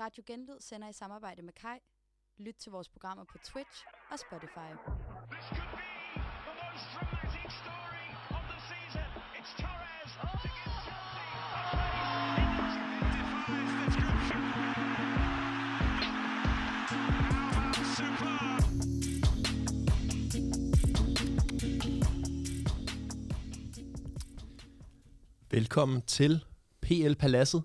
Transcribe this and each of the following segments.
Radio Genlyd sender i samarbejde med Kai. Lyt til vores programmer på Twitch og Spotify. Velkommen til PL Paladset,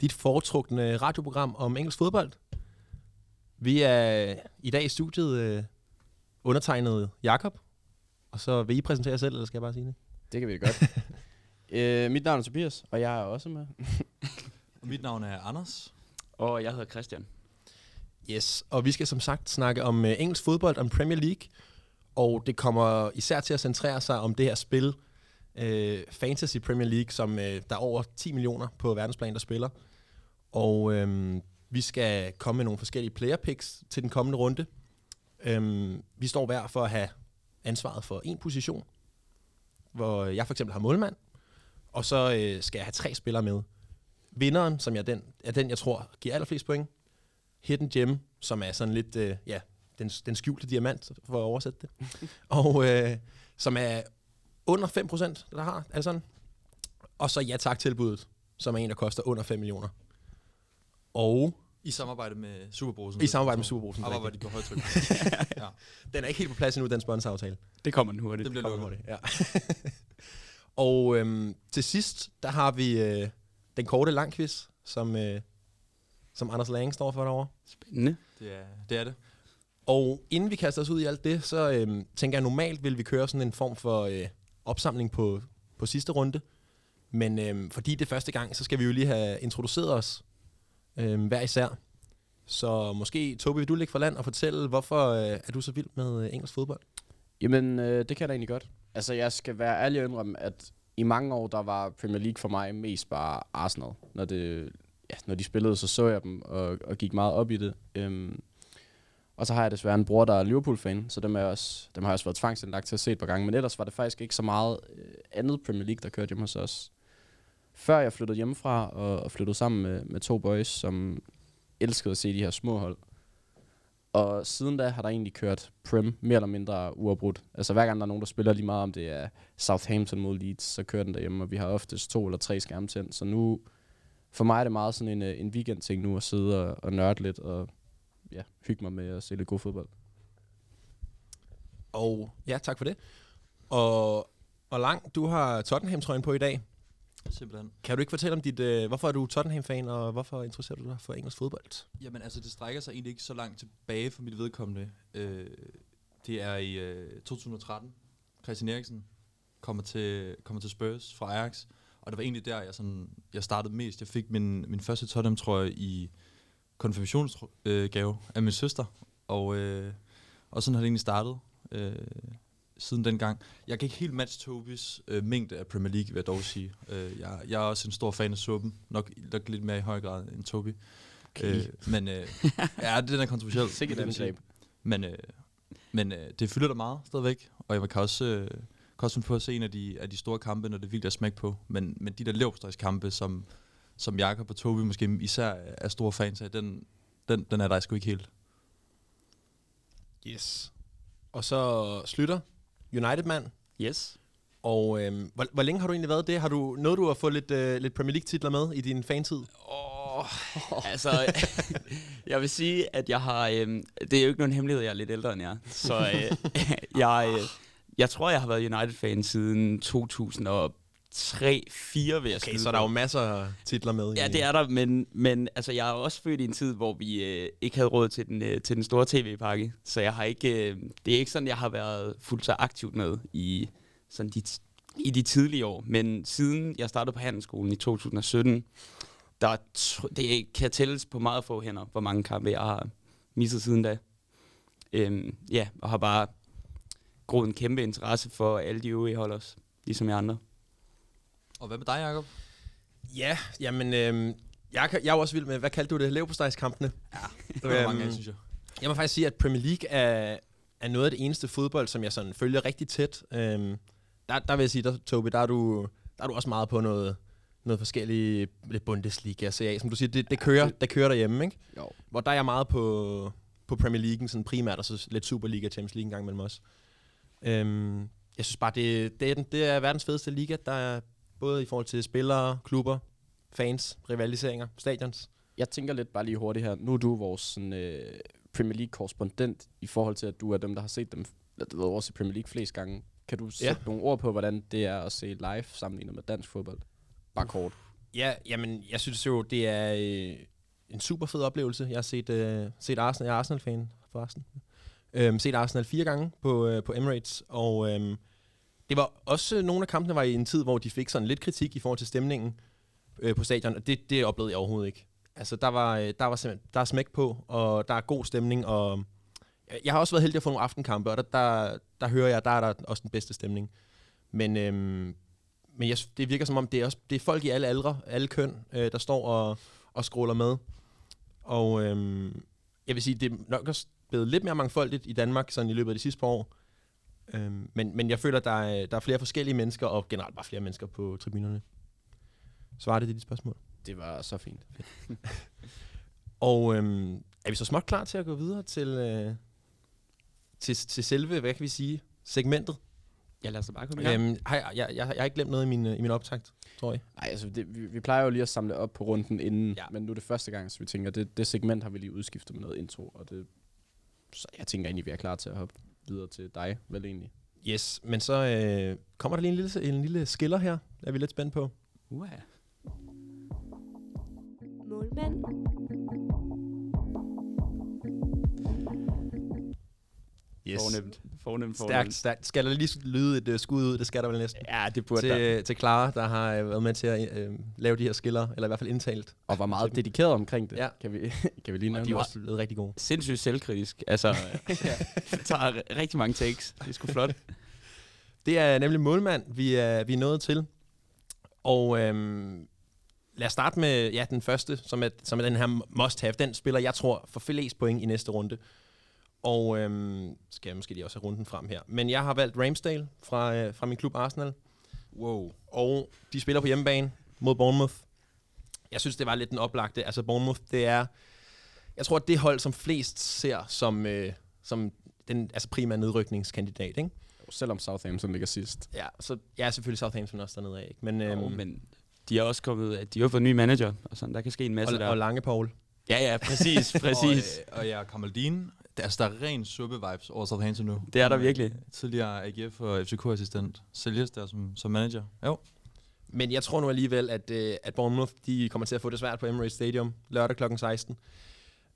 dit foretrukne radioprogram om engelsk fodbold. Vi er i dag i studiet øh, undertegnet Jakob, og så vil I præsentere jer selv, eller skal jeg bare sige det? Det kan vi da godt. øh, mit navn er Tobias, og jeg er også med. Og mit navn er Anders. Og jeg hedder Christian. Yes, og vi skal som sagt snakke om øh, engelsk fodbold, om Premier League, og det kommer især til at centrere sig om det her spil, øh, Fantasy Premier League, som øh, der er over 10 millioner på verdensplan, der spiller. Og øh, vi skal komme med nogle forskellige player picks til den kommende runde. Øh, vi står hver for at have ansvaret for en position, hvor jeg for eksempel har målmand, og så øh, skal jeg have tre spillere med. Vinderen, som jeg den, er den, jeg tror giver allerflest point, Hidden Gem, som er sådan lidt, øh, ja, den, den skjulte diamant, for at oversætte det. og øh, som er under 5%, der har, er det sådan? Og så ja tak tilbuddet, som er en, der koster under 5 millioner. Og I samarbejde med Superbrusen. i samarbejde med Superbrusen. Og var de på højtryk. ja. Den er ikke helt på plads endnu, den sponsoraftale. Det kommer den hurtigt. Det bliver lukket. hurtigt, Ja. og øhm, til sidst, der har vi øh, den korte langquiz, som, øh, som Anders Lang står for derovre. Spændende. Det er det. Er det. Og inden vi kaster os ud i alt det, så øhm, tænker jeg normalt vil vi køre sådan en form for øh, opsamling på, på sidste runde. Men øhm, fordi det er første gang, så skal vi jo lige have introduceret os øh, hver især. Så måske, Tobi, vil du ligge for land og fortælle, hvorfor øh, er du så vild med øh, engelsk fodbold? Jamen, øh, det kan jeg da egentlig godt. Altså, jeg skal være ærlig og indrømme, at i mange år, der var Premier League for mig mest bare Arsenal. Når, det, ja, når de spillede, så så jeg dem og, og gik meget op i det. Øhm, og så har jeg desværre en bror, der er Liverpool-fan, så dem, er jeg også, dem har jeg også været tvangsindlagt til at se et par gange. Men ellers var det faktisk ikke så meget øh, andet Premier League, der kørte hjemme hos os. Før jeg flyttede hjemmefra og, og flyttede sammen med, med to boys, som elskede at se de her små hold. Og siden da har der egentlig kørt Prem mere eller mindre uafbrudt. Altså hver gang der er nogen, der spiller lige meget, om det er Southampton mod Leeds, så kører den derhjemme, og vi har oftest to eller tre skærme tændt. Så nu, for mig er det meget sådan en, øh, en weekend-ting nu at sidde og, og nørde lidt og ja, hygge mig med at se lidt god fodbold. Og ja, tak for det. Og, og Lang, du har Tottenham-trøjen på i dag. Simpelthen. Kan du ikke fortælle om dit, øh, hvorfor er du Tottenham-fan, og hvorfor interesserer du dig for engelsk fodbold? Jamen altså, det strækker sig egentlig ikke så langt tilbage for mit vedkommende. Øh, det er i øh, 2013. Christian Eriksen kommer til, kommer til Spurs fra Ajax. Og det var egentlig der, jeg, sådan, jeg startede mest. Jeg fik min, min første Tottenham-trøje i konfirmationsgave af min søster. Og, øh, og sådan har det egentlig startet. Øh, siden dengang. Jeg kan ikke helt matche Tobis øh, mængde af Premier League, vil jeg dog sige. Øh, jeg, jeg er også en stor fan af suppen. Nok, nok lidt mere i høj grad end Tobi. Okay. Øh, men øh, ja, den er kontroversiel. Sikkert det angreb. Men, øh, men øh, det fylder der meget stadigvæk. Og jeg kan også, øh, kan også finde på at se en af de, af de store kampe, når det er smæk på. Men, men de der levstøjskampe, som, som Jakob og Tobi måske især er store fans af, den, den, den er der sgu ikke helt. Yes. Og så slutter United-mand. Yes. Og øhm, hvor, hvor længe har du egentlig været det? Har du noget du at få lidt, øh, lidt Premier League-titler med i din fantid? Åh, altså, jeg vil sige, at jeg har... Øhm, det er jo ikke nogen hemmelighed, jeg er lidt ældre end jer. Så øh, jeg, øh, jeg tror, jeg har været United-fan siden 2003-2004, vil jeg Okay, så er der på. jo masser af titler med. Ja, i. det er der, men, men altså, jeg er også født i en tid, hvor vi øh, ikke havde råd til den, øh, til den store tv-pakke. Så jeg har ikke, øh, det er ikke sådan, jeg har været fuldt så aktivt med i, sådan de, i de tidlige år. Men siden jeg startede på handelsskolen i 2017, der tr- det kan tælles på meget få hænder, hvor mange kampe jeg har misset siden da. Øhm, ja, og har bare groet en kæmpe interesse for alle de øvrige hold også, ligesom jeg andre. Og hvad med dig, Jacob? Ja, jamen, øhm, jeg, jeg er også vild med, hvad kaldte du det? Leverpostejskampene? Ja, det var der mange af, Øhm, synes jeg. Jeg må faktisk sige, at Premier League er, er noget af det eneste fodbold, som jeg sådan følger rigtig tæt. Øhm, der, der vil jeg sige, der, Tobi, der er, du, der er du også meget på noget, noget forskellige lidt Bundesliga, CA, som du siger, det, det kører, det- det kører derhjemme, ikke? Jo. Hvor der er jeg meget på, på Premier League, sådan primært, og så lidt Superliga, Champions League en gang mellem os. Øhm, jeg synes bare, det, det, er, den, det er verdens fedeste liga. Der er både i forhold til spillere, klubber, fans, rivaliseringer, stadions. Jeg tænker lidt bare lige hurtigt her. Nu er du vores sådan, øh, Premier League-korrespondent i forhold til, at du er dem, der har set dem du ved, også i Premier League flest gange. Kan du sætte nogle ord på, hvordan det er at se live sammenlignet med dansk fodbold? Bare kort. Ja, jamen, jeg synes jo, det er øh, en super fed oplevelse. Jeg har set, øh, set Arsenal, jeg er Arsenal-fan forresten. Øhm, set Arsenal fire gange på, øh, på Emirates, og øhm, det var også nogle af kampene var i en tid, hvor de fik sådan lidt kritik i forhold til stemningen øh, på stadion, og det, det oplevede jeg overhovedet ikke. Altså, der var, øh, der var simpelthen, der er smæk på, og der er god stemning, og jeg- har også været heldig at få nogle aftenkampe, og der, der, der hører jeg, der er der også den bedste stemning. Men, øhm, men jeg, det virker som om, det er, også, det er folk i alle aldre, alle køn, øh, der står og, og scroller med. Og øhm, jeg vil sige, det er nok også blevet lidt mere mangfoldigt i Danmark, sådan i løbet af de sidste par år. Øhm, men, men jeg føler, der er, der er flere forskellige mennesker, og generelt bare flere mennesker på tribunerne. Svarer det til dit spørgsmål? Det var så fint. Og øhm, er vi så småt klar til at gå videre til, øh, til, til selve, hvad kan vi sige, segmentet? Ja, lad os da bare komme i gang. Øhm, jeg, jeg, jeg, jeg har ikke glemt noget i min, øh, i min optakt, tror jeg. Nej, altså det, vi, vi plejer jo lige at samle op på runden inden, Ja. ja. men nu er det første gang, så vi tænker, det, det segment har vi lige udskiftet med noget intro, og det, så jeg tænker egentlig, vi er klar til at hoppe videre til dig, vel egentlig. Yes, men så øh, kommer der lige en lille, en lille skiller her, er vi lidt spændt på. Uh, Målmand. Yes. Fornemt. Fornemt, Stærkt, fornemt. stærkt. Skal der lige lyde et uh, skud ud? Det skal der vel næsten. Ja, det burde der. Til, til Clara, der har øh, været med til at øh, lave de her skiller, eller i hvert fald indtalt. Og var meget dedikeret omkring det, Ja. kan, vi, kan vi lige Og nævne de er det? også blevet rigtig gode. Sindssygt selvkritisk. Altså, det tager ri- rigtig mange takes. Det er sgu flot. Det er nemlig målmand, vi er, vi er nået til. Og øhm, lad os starte med ja, den første, som er, som er den her must-have. Den spiller, jeg tror, for flest point i næste runde. Og øhm, skal jeg måske lige også have runden frem her. Men jeg har valgt Ramsdale fra, øh, fra min klub Arsenal. Wow. Og de spiller på hjemmebane mod Bournemouth. Jeg synes, det var lidt den oplagte. Altså Bournemouth, det er... Jeg tror, det hold, som flest ser som, øh, som den altså primære nedrykningskandidat, ikke? Selvom Southampton ligger sidst. Ja, så jeg er selvfølgelig Southampton også dernede af, ikke? Men, Øhm, oh, men de har også kommet, de har fået en ny manager, og sådan, der kan ske en masse og, der. og Lange Paul. ja, ja, præcis, præcis. Og, øh, og ja, Kamaldin. Der, altså, der er ren suppe-vibes over Southampton nu. Det er der Han virkelig. Tidligere AGF og FCK-assistent. Sælges der som, som manager. Jo. Men jeg tror nu alligevel, at, øh, at Bournemouth de kommer til at få det svært på Emirates Stadium lørdag kl. 16.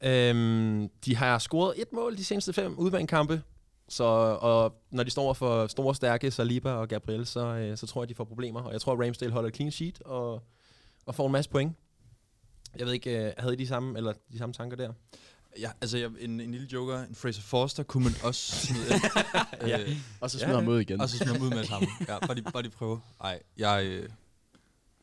Øhm, de har scoret et mål de seneste fem udbanekampe. Så, og når de står for store, stærke Saliba og Gabriel, så, øh, så tror jeg, de får problemer. Og jeg tror, at Ramsdale holder clean sheet og, og får en masse point. Jeg ved ikke, øh, havde I de samme, eller de samme tanker der? Ja, altså jeg, en, en lille joker, en Fraser Forster, kunne man også smide ind. Ja. Øh, Og så Ja, smider ja. ham ud igen. og så smide ham ud med ham. Ja, bare de, bare de prøve. Ej, jeg, øh,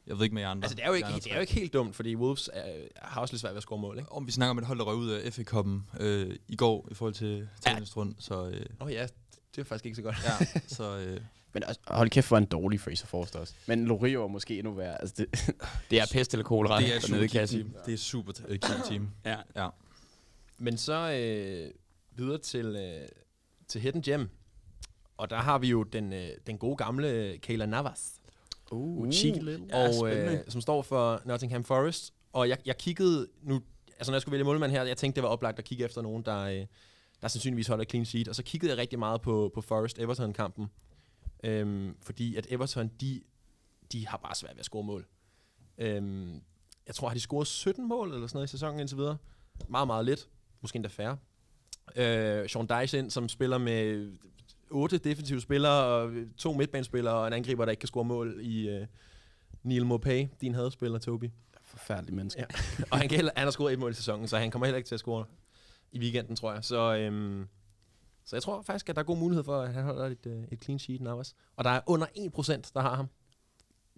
jeg ved ikke med jer andre. Altså, det er jo ikke, det er jo ikke helt dumt, fordi Wolves er, har også lidt svært ved at score mål, ikke? Om vi snakker om et hold, der røg ud af FA-koppen øh, i går i forhold til Ja. tennis rund, så øh, Åh oh, ja, det er faktisk ikke så godt. ja, så øh, Men også, hold kæft, hvor en dårlig Fraser Forster også. Men Lorio er måske endnu værre. Altså, det, Det er pest eller kolera det er super, det er super team. Ja. Ja. Men så øh, videre til, øh, til Hidden Gem. Og der har vi jo den, øh, den gode gamle Kayla Navas. uh, cheeky little. Ja, og øh, som står for Nottingham Forest. Og jeg, jeg kiggede nu, altså når jeg skulle vælge målmand her, jeg tænkte, det var oplagt at kigge efter nogen, der, øh, der sandsynligvis holder clean sheet. Og så kiggede jeg rigtig meget på, på Forest-Everton-kampen. Øhm, fordi at Everton, de, de har bare svært ved at score mål. Øhm, jeg tror, har de scoret 17 mål eller sådan noget i sæsonen indtil videre. Meget, meget lidt. Måske endda færre. Øh, Sean Dyche ind, som spiller med otte defensive spillere, og to midtbanespillere, og en angriber, der ikke kan score mål i øh, Neil Mopay, din hadspiller, Toby. Forfærdelig menneske. Ja. og han, kan heller, han har scoret et mål i sæsonen, så han kommer heller ikke til at score i weekenden, tror jeg. Så, øhm, så jeg tror faktisk, at der er god mulighed for, at han holder et, øh, et clean sheet, Navas. Og der er under 1%, der har ham.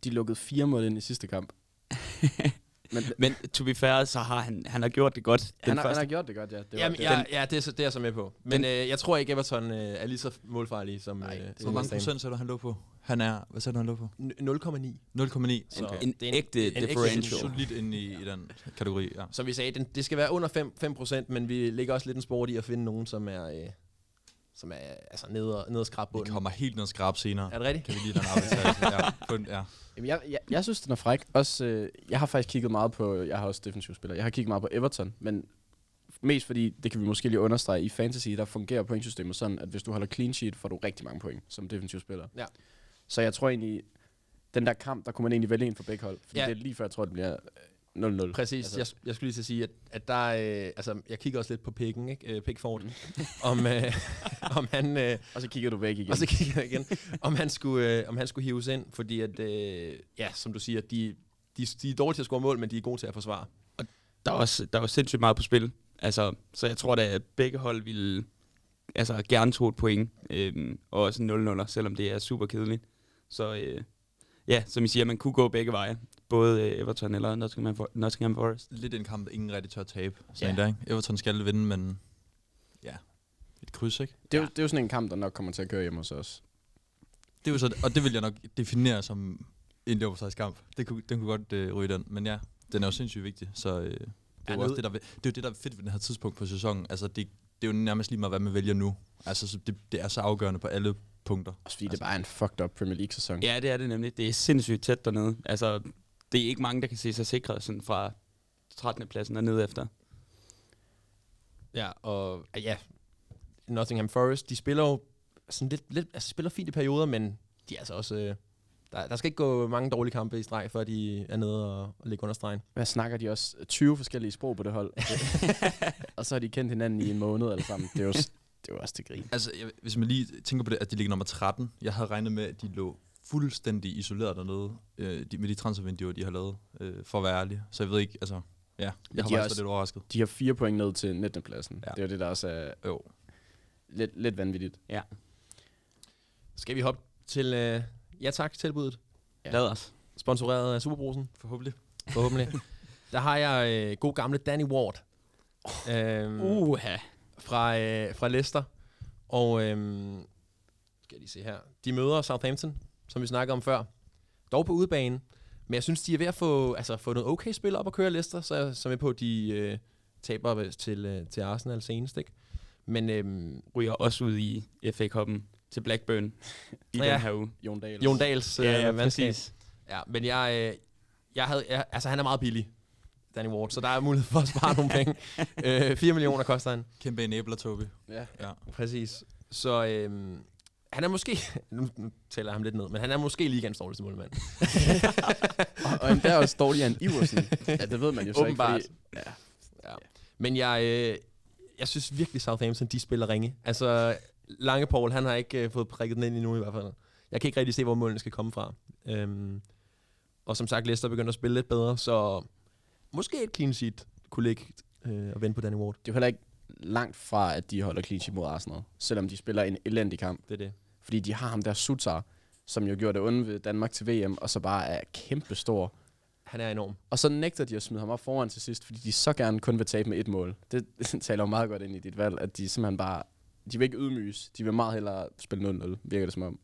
De lukkede fire mål ind i sidste kamp. Men Men to be fair, så har han, han har gjort det godt. Den han, har, han første. har gjort det godt, ja. Det var, Jamen, det, ja, ja, det er, så, det er jeg så med på. Men Den- øh, jeg tror ikke, Everton øh, er lige så målfarlige som, Nej, øh, Hvor mange procent sagde du, han lå på? Han er, hvad sagde du, han lå på? N- 0,9. 0,9. Så Okay. En det er en- ægte en ægte differential. Solidt inde i, i den kategori, ja. Som vi sagde, den, det skal være under 5, 5%, men vi lægger også lidt en sport i at finde nogen, som er, øh, som er altså nede og, nede og skrab Vi bunden. kommer helt ned og skrab senere. Er det rigtigt? Kan vi lige den arbejdstagelse? ja, en, ja. Jamen, jeg, jeg, jeg synes, den er fræk. Også, øh, jeg har faktisk kigget meget på, jeg har også defensiv spiller, jeg har kigget meget på Everton, men mest fordi, det kan vi måske lige understrege, i fantasy, der fungerer pointsystemet sådan, at hvis du holder clean sheet, får du rigtig mange point som defensiv spiller. Ja. Så jeg tror egentlig, den der kamp, der kunne man egentlig vælge en for begge hold. Fordi Ja. ja. det er lige før, jeg tror, det bliver øh, 0-0. Præcis. Altså. Jeg, jeg skulle lige til at sige, at, at der er, øh, altså, jeg kigger også lidt på Picken, ikke? Øh, Pickford, om, øh, om han, øh, Og så kigger du væk igen. og så kigger jeg igen, om han skulle, øh, om han skulle hives ind, fordi at, øh, ja, som du siger, de, de, de er dårlige til at score mål, men de er gode til at forsvare. Der er også der er også sindssygt meget på spil. Altså, så jeg tror da, at begge hold ville altså, gerne tog et point. Øhm, og også en 0-0, selvom det er super kedeligt. Så øh, ja, som I siger, man kunne gå begge veje. Både øh, Everton eller Nottingham, For- Nottingham Forest. Lidt en kamp, ingen rigtig tør tabe. Så Ja. ja. ikke? Everton skal vinde, men ja, et kryds, ikke? det, er jo, det er jo sådan en kamp, der nok kommer til at køre hjemme hos os. Det er jo så, og det vil jeg nok definere som en kamp. Det kunne, den kunne godt øh, ryge den, men ja, den er jo sindssygt vigtig, så øh, det, er Ja, jo også det, der, det er jo det, der er fedt ved den her tidspunkt på sæsonen. Altså, det, det er jo nærmest lige meget, hvad man vælger nu. Altså, så det, det er så afgørende på alle punkter. Også fordi altså, det bare er en fucked up Premier League-sæson. Ja, det er det nemlig. Det er sindssygt tæt dernede. Altså, det er ikke mange, der kan se sig sikre sådan fra 13. pladsen og ned efter. Ja, og øh, ja, Nottingham Forest, de spiller jo sådan lidt, lidt altså spiller fint i perioder, men de er altså også, øh, der, der skal ikke gå mange dårlige kampe i streg, før de er nede og, og ligger under stregen. Hvad snakker de også? 20 forskellige sprog på det hold. og så har de kendt hinanden i en måned alle sammen. Det er jo, det er jo også til grin. Altså, jeg, hvis man lige tænker på det, at de ligger nummer 13. Jeg havde regnet med, at de lå fuldstændig isoleret dernede øh, de, med de transfervinduer, de har lavet, øh, for at være ærlig. Så jeg ved ikke, altså, ja, jeg de har er faktisk også- været lidt overrasket. De har fire point ned til 19. pladsen. Ja. Ja. Det er det, der også er Jo. lidt, lidt vanvittigt. Skal vi hoppe til øh, ja tak tilbuddet, Ja. Lad os. sponsoreret af Superbrusen, Forhåbentlig. forhåbentlig. Der har jeg øh, god gamle Danny Ward øhm, Uha. fra, øh, fra Leicester. Og øhm, skal jeg lige se her. De møder Southampton, som vi snakkede om før. Dog på udebane. Men jeg synes, de er ved at få, altså, få noget okay spil op at køre Leicester, så jeg er så med på, at de øh, taber til, øh, til Arsenal senest. Ikke? Men øhm, Ryger også ud i FA-koppen til Blackburn i Ja. den her uge. Jon Dahl. Jon Dahls øh, Ja, ja, præcis. Ja, men jeg, øh, jeg havde, jeg, altså han er meget billig, Danny Ward, så der er mulighed for at spare nogle penge. Øh, 4 millioner koster han. Kæmpe enabler, Tobi. Ja. Ja. Præcis. Så øhm, han er måske, nu, nu tæller jeg ham lidt ned, men han er måske ligands dårligste målmand. og, og endda også dårligere end Iversen. ja, det ved man jo så Åbenbart. ikke. Fordi, ja. Ja. Men jeg, øh, jeg synes virkelig, Southampton, de spiller ringe. Altså, Lange Paul, han har ikke øh, fået prikket den ind endnu i hvert fald. Jeg kan ikke rigtig se, hvor målene skal komme fra. Øhm, og som sagt, Leicester begynder at spille lidt bedre, så måske et clean sheet kunne ligge øh, og vende på Danny Ward. Det er jo heller ikke langt fra, at de holder clean sheet mod Arsenal. Selvom de spiller en elendig kamp. Det er det. Fordi de har ham der Sutar, som jo gjorde det onde ved Danmark til VM, og så bare er kæmpe stor. Han er enorm. Og så nægter de at smide ham op foran til sidst, fordi de så gerne kun vil tabe med et mål. Det, det taler jo meget godt ind i dit valg, at de simpelthen bare... De vil ikke ydmyges. De vil meget hellere spille 0-0, virker det som om.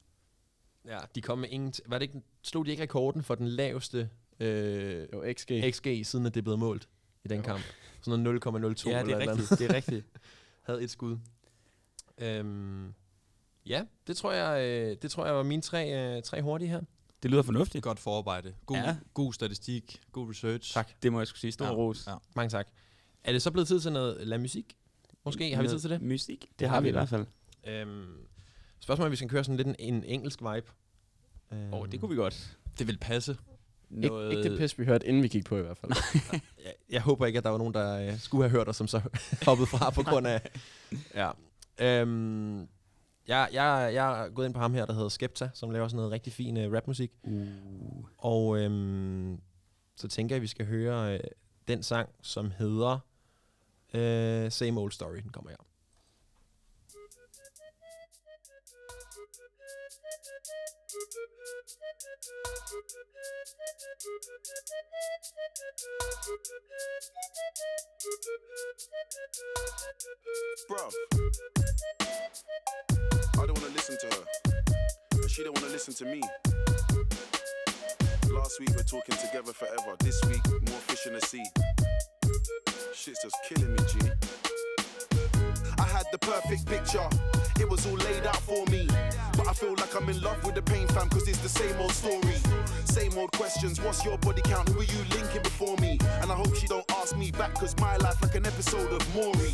Ja, de kom med ingen... Var det ikke, slog de ikke rekorden for den laveste øh, Jo, XG. XG, siden at det blev målt i den Jo. kamp? Sådan noget 0,02 Ja, eller det et er eller andet. rigtigt. Det er rigtigt. Havde et skud. Øhm, ja, det tror jeg, øh, det tror jeg var mine tre, øh, tre hurtige her. Det lyder fornuftigt. Godt forarbejde. God, Ja. god statistik. God research. Tak. Det må jeg skulle sige. Stor Ja. ros. Ja. Mange tak. Er det så blevet tid til noget la musik? Måske har vi tid til det? Musik? Det har vi i hvert fald. Øhm, spørgsmålet er, om vi skal køre sådan lidt en, en engelsk vibe. Øhm, Åh, oh, det kunne vi godt. Det vil passe. Ik- ikke det pis, vi hørte, inden vi gik på i hvert fald. jeg, jeg håber ikke, at der var nogen, der øh, skulle have hørt os, som så hoppede fra på grund af... ja. Øhm, jeg, jeg, jeg er gået ind på ham her, der hedder Skepta, som laver sådan noget rigtig fin øh, rapmusik. Uh. Og øhm, så tænker jeg, at vi skal høre øh, den sang, som hedder øh, Same Old Story. Den kommer her. Bruv. I don't wanna listen to her. And she don't wanna listen to me. Last week we're talking together forever. This week, more fish in the sea. Shit's just killing me, G. Had the perfect picture. It was all laid out for me. But I feel like I'm in love with the pain fam, cause it's the same old story. Same old questions. What's your body count? Who are you linking before me? And I hope she don't ask me back, cause my life like an episode of Maury.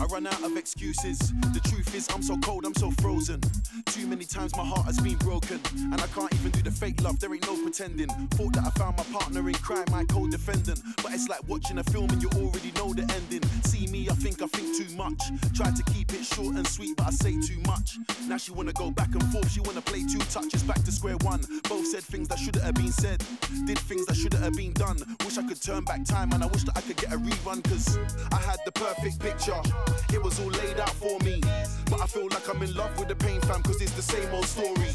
I run out of excuses. The truth is, I'm so cold, I'm so frozen. Too many times my heart has been broken. And I can't even do the fake love, there ain't no pretending. Thought that I found my partner in crime, my co defendant. But it's like watching a film and you already know the ending. See me, I think I think too much. Try to keep it short and sweet, but I say too much. Now she wanna go back and forth, she wanna play two touches back to square one. Both said things that shouldn't have been said, did things that shouldn't have been done. Wish I could turn back time and I wish that I could get a rerun, cause I had the perfect picture. It was all laid out for me. But I feel like I'm in love with the pain fam, cause it's the same old story.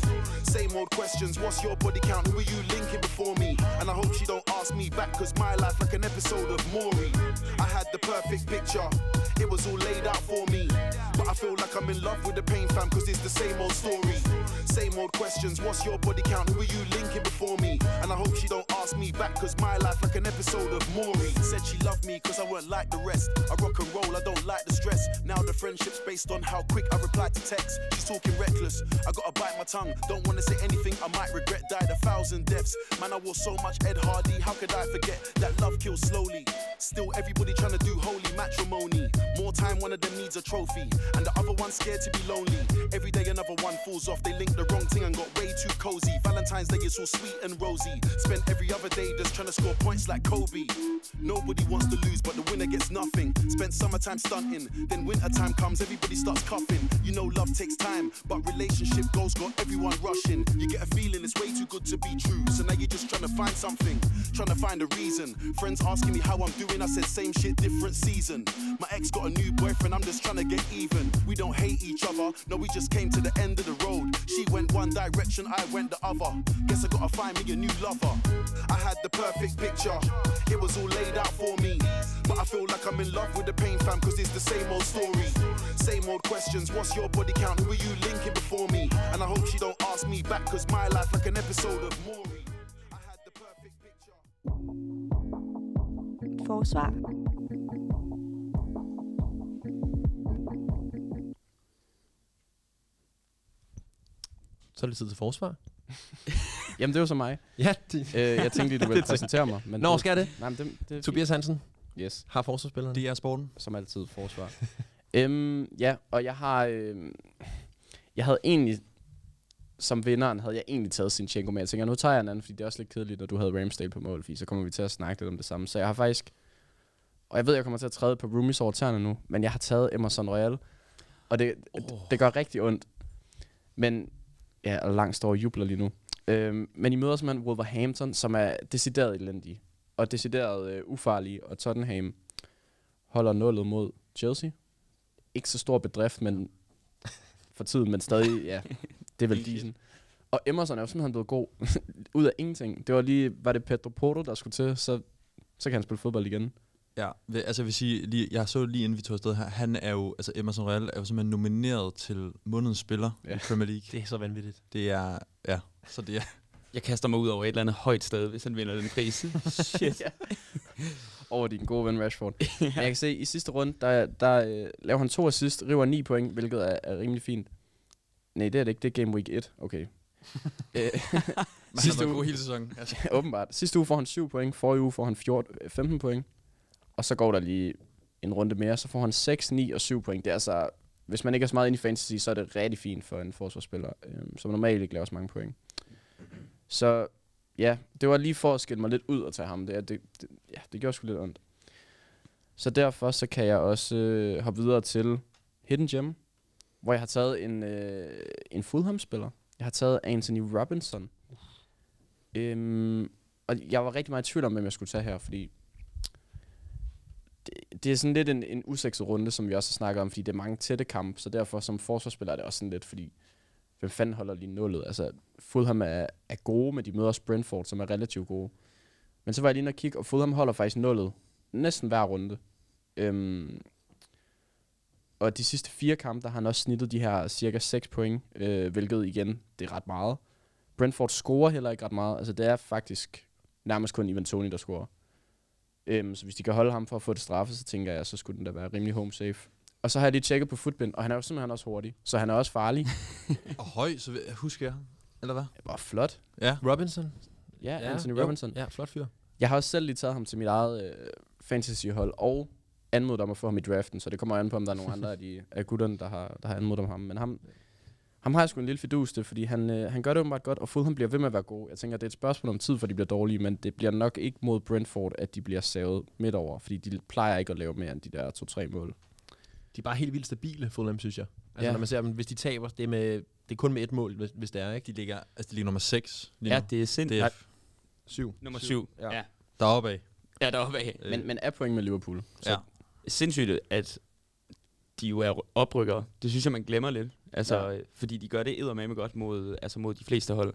Same old questions, what's your body count? Who are you linking before me? And I hope she don't ask me back, cause my life like an episode of Maury. I had the perfect picture. It was all laid out for me. But I feel like I'm in love with the pain fam, cause it's the same old story. Same old questions, what's your body count? Who are you linking before me? And I hope she don't ask me back, cause my life like an episode of Maury. Said she loved me cause I weren't like the rest. I rock and roll, I don't like the stress. Now the friendship's based on how quick I reply to text. She's talking reckless. I gotta bite my tongue. Don't wanna say anything I might regret. Died a thousand deaths. Man, I wore so much Ed Hardy. How could I forget that love kills slowly? Still, everybody trying to do holy matrimony. More time, one of them needs a trophy, and the other one's scared to be lonely. Every day, another one falls off. They link the wrong thing and got way too cozy. Valentine's Day is all sweet and rosy. Spent every other day just trying to score points like Kobe. Nobody wants to lose, but the winner gets nothing. Spent summertime stunting, then wintertime comes, everybody starts coughing. You know, love takes time, but relationship goals got everyone rushing. You get a feeling it's way too good to be true, so now you're just trying to find something, trying to find a reason. Friends asking me how I'm doing, I said same shit, different season. My ex got a new boyfriend, I'm just trying to get even. We don't hate each other, no, we just came to the end of the road. She went one direction, I went the other. Guess I gotta find me a new lover. I had the perfect picture, it was all laid out for me. But I feel like I'm in love with the pain fam, cause it's the same old story. Same old questions, what's your body count? Who are you linking before me? And I hope she don't ask me back, cause my life like an episode of Maury. I had the perfect picture. Forsvar. Så er det tid til forsvar. Jamen, det var så mig. Ja, det, Øh, jeg tænkte lige, du ville præsentere mig. Men Nå, skal jeg det? Nej, men det, det Tobias Hansen Yes, har forsvarsspilleren. Det er sporten. som altid forsvar. øhm, ja, og jeg har... øhm, jeg havde egentlig... Som vinderen havde jeg egentlig taget Sinchenko med. Jeg tænker, nu tager jeg en anden, fordi det er også lidt kedeligt, når du havde Ramsdale på mål, fordi så kommer vi til at snakke lidt om det samme. Så jeg har faktisk... Og jeg ved, jeg kommer til at træde på Roomies over tæerne nu, men jeg har taget Emerson Royal. Og det, oh. det gør rigtig ondt. Men... Ja, og langt står og jubler lige nu. Øhm, men I møder simpelthen Wolverhampton, som er decideret elendige. Og decideret øh, ufarlige. Og Tottenham holder nullet mod Chelsea. Ikke så stor bedrift, men for tiden, men stadig, ja, det er vel decent. Og Emerson er jo simpelthen blevet god ud af ingenting. Det var lige, var det Pedro Porto, der skulle til, så, så kan han spille fodbold igen. Ja, altså jeg vil sige, lige, jeg så lige inden vi tog afsted her, han er jo, altså Emerson Royal er jo simpelthen nomineret til månedens spiller. Ja. i Premier League. Det er så vanvittigt. Det er, ja, så det er, Jeg kaster mig ud over et eller andet højt sted, hvis han vinder den pris. Shit. Over din gode ven Rashford. Men jeg kan se, at i sidste runde, der, der øh, laver han to assist, river 9 point, hvilket er, er rimelig fint. Nej, det er det ikke. Det er Game Week 1. Okay. Øh, Sidste uge- hele sæsonen. Altså. Åbenbart. Sidste uge får han 7 point, forrige uge får han 14, øh, 15 point. Og så går der lige en runde mere, så får han 6, 9 og 7 point. Det er altså, hvis man ikke er så meget inde i fantasy, så er det rigtig fint for en forsvarsspiller, øh, som normalt ikke laver så mange point. Så ja, det var lige for at skille mig lidt ud og tage ham. Det, det, det, ja, det gjorde sgu lidt ondt. Så derfor så kan jeg også øh, hoppe videre til Hidden Gem, hvor jeg har taget en, øh, en Fulham-spiller. Jeg har taget Anthony Robinson. Øhm, og jeg var rigtig meget i tvivl om, hvem jeg skulle tage her, fordi det, det er sådan lidt en, en usekset runde, som vi også har snakket om, fordi det er mange tætte kampe, så derfor som forsvarsspiller er det også sådan lidt, fordi hvem fanden holder lige nullet? Altså, Fulham er, er gode, men de møder også Brentford, som er relativt gode. Men så var jeg lige inde og kigge, og Fulham holder faktisk nullet næsten hver runde. Øhm, og de sidste fire kampe, der har han også snittet de her cirka 6 point, øh, hvilket igen, det er ret meget. Brentford scorer heller ikke ret meget. Altså, det er faktisk nærmest kun Ivan Toni, der scorer. Øhm, så hvis de kan holde ham for at få det straffe, så tænker jeg, så skulle den da være rimelig home safe. Og så har jeg lige tjekket på Footbind, og han er jo simpelthen også hurtig. Så han er også farlig. Og høj, så husker jeg. Eller hvad? Det var flot. Ja. Robinson? Ja, ja Anthony jo. Robinson. Ja, flot fyr. Jeg har også selv lige taget ham til mit eget øh, fantasyhold, og anmodet om at få ham i draften, så det kommer an på, om der er nogle andre af, de, af gutterne, der har, der har anmodet om ham. Men ham, ham har jeg sgu en lille fidus til, fordi han, øh, han gør det åbenbart godt, og Fulham bliver ved med at være god. Jeg tænker, det er et spørgsmål om tid, for de bliver dårlige, men det bliver nok ikke mod Brentford, at de bliver savet midt over, fordi de plejer ikke at lave mere end de der to-tre mål. De er bare helt vildt stabile, Fulham, synes jeg. Altså, Ja. når man ser dem, hvis de taber, det er, med, det er kun med et mål, hvis, hvis det er, ikke? De ligger, altså de ligger nummer 6 lige Ja, nu. det er sindssygt. Syv. Nummer syv. Ja. Ja. deroppe af. Ja, deroppe af. Øh, Men, men er point med Liverpool. Så ja. Sindssygt, at de jo er oprykkere. Det synes jeg, man glemmer lidt. Altså, Ja. fordi de gør det eddermame godt mod, altså mod de fleste hold.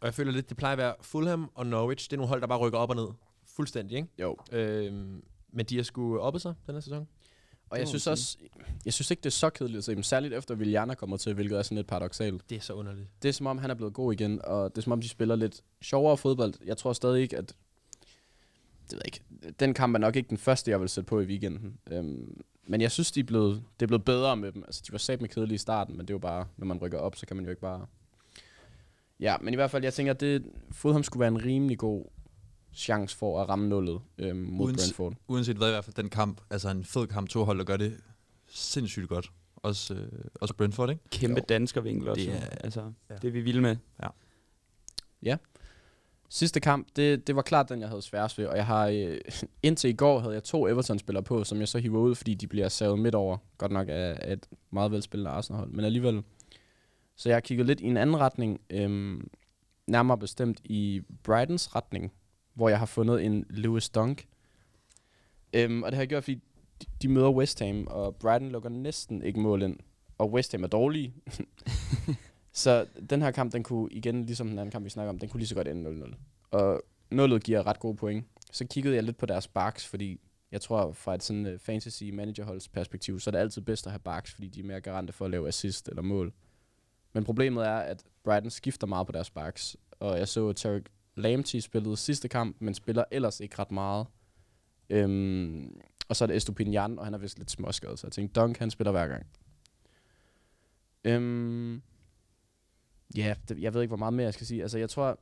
Og jeg føler lidt, det plejer at være Fulham og Norwich. Det er nogle hold, der bare rykker op og ned. Fuldstændig, ikke? jo, Øhm, men de har sgu oppet sig den her sæson. Og jeg synes også, jeg synes ikke, det er så kedeligt at se dem, særligt efter Williana kommer til, hvilket er sådan lidt paradoxalt. Det er så underligt. det er som om, han er blevet god igen, og det er som om, de spiller lidt sjovere fodbold. Jeg tror stadig ikke, at... Det ved jeg ikke. Den kamp er nok ikke den første, jeg vil sætte på i weekenden. Øhm, men jeg synes, de er blevet, det er blevet bedre med dem. Altså, de var sat med kedelige i starten, men det er jo bare, når man rykker op, så kan man jo ikke bare... Ja, men i hvert fald, jeg tænker, at det, Fulham skulle være en rimelig god chance for at ramme nullet øhm, mod Uden- Brentford. Uanset hvad i hvert fald, den kamp, altså en fed kamp, to hold, der gør det sindssygt godt. Også, øh, også Brentford, ikke? Kæmpe Jo. danskervinkel også. Det Det er- altså, ja. ja. det er vi vilde med. Sidste kamp, det, det var klart den, jeg havde sværest ved, og jeg har øh, indtil i går havde jeg to Everton-spillere på, som jeg så hiver ud, fordi de bliver savet midt over. Godt nok af, af et meget velspillende Arsenal-hold, men alligevel. Så jeg har kigget lidt i en anden retning, øhm, nærmere bestemt i Brightons retning, hvor jeg har fundet en Lewis Dunk. Øhm, og det har jeg gjort, fordi de, de møder West Ham, og Brighton lukker næsten ikke mål ind. Og West Ham er dårlige. Så den her kamp, den kunne igen, ligesom den anden kamp, vi snakker om, den kunne lige så godt ende 0-0. Og nullet giver ret gode point. Så kiggede jeg lidt på deres backs, fordi jeg tror fra et sådan uh, fantasy managerholds perspektiv, så er det altid bedst at have backs, fordi de er mere garante for at lave assist eller mål. Men problemet er, at Brighton skifter meget på deres backs. Og jeg så, Tarek Lamptey spillede sidste kamp, men spiller ellers ikke ret meget. Øhm, og så er det Estupinian, og han er vist lidt småskadet, så jeg tænkte, Dunk, han spiller hver gang. Øhm, Ja, det, jeg ved ikke, hvor meget mere jeg skal sige. Altså, jeg tror,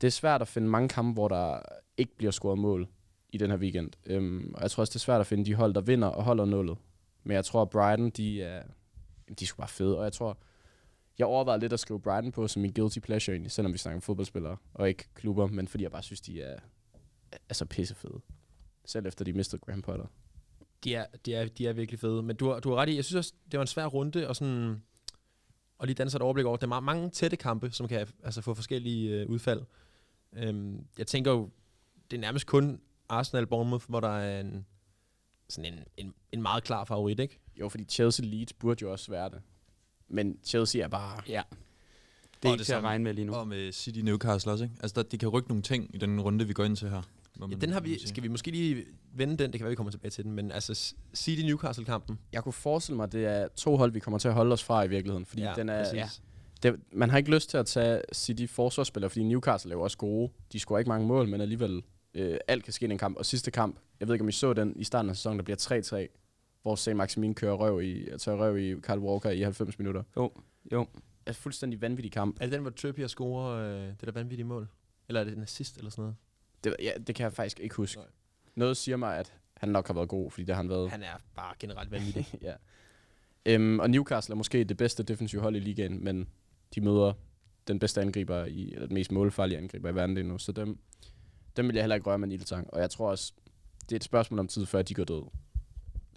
det er svært at finde mange kampe, hvor der ikke bliver scoret mål i den her weekend. Øhm, og jeg tror også, det er svært at finde de hold, der vinder og holder nullet. Men jeg tror, at Brighton, de er, de er sgu bare fede. Og jeg tror, jeg overvejede lidt at skrive Brighton på som min guilty pleasure egentlig, selvom vi snakker om fodboldspillere og ikke klubber, men fordi jeg bare synes, de er altså pissefede. Selv efter de mistede Graham Potter. De er, de er, de er virkelig fede. Men du har, du har ret i, jeg synes også, det var en svær runde, og sådan og lige danne sig et overblik over. Det er meget, mange tætte kampe, som kan altså, få forskellige øh, udfald. Øhm, jeg tænker jo, det er nærmest kun Arsenal Bournemouth, hvor der er en, sådan en, en, en meget klar favorit, ikke? Jo, fordi Chelsea Leeds burde jo også være det. Men Chelsea er bare... Ja. Det Og er ikke det til at regne med lige nu. Og med City Newcastle også, ikke? Altså, der, de kan rykke nogle ting i den runde, vi går ind til her. må Ja, man- den har man vi, skal vi måske lige vende den, det kan være, vi kommer tilbage til den, men altså City Newcastle-kampen. Jeg kunne forestille mig, at det er to hold, vi kommer til at holde os fra i virkeligheden. Fordi Ja, den er, præcis. ja. det, man har ikke lyst til at tage City forsvarsspillere, fordi Newcastle er jo også gode. De scorer ikke mange mål, men alligevel øh, alt kan ske i en kamp. Og sidste kamp, jeg ved ikke, om I så den i starten af sæsonen, der bliver 3-3, hvor St. Maximin kører røv i, tager røv i Kyle Walker i 90 minutter. Jo, jo. Er fuldstændig vanvittig kamp. Er det den, hvor Trippier scorer øh, det der vanvittige mål? Eller er det en assist eller sådan noget? Det, ja, det kan jeg faktisk ikke huske. Nej. Noget siger mig, at han nok har været god, fordi det har han været. Han er bare generelt vanvittig. ja. Øhm, og Newcastle er måske det bedste defensive hold i ligaen, men de møder den bedste angriber, i, eller den mest målfarlige angriber i verden lige nu, så dem, dem vil jeg heller ikke røre med en ildtang. Og jeg tror også, det er et spørgsmål om tid, før de går død.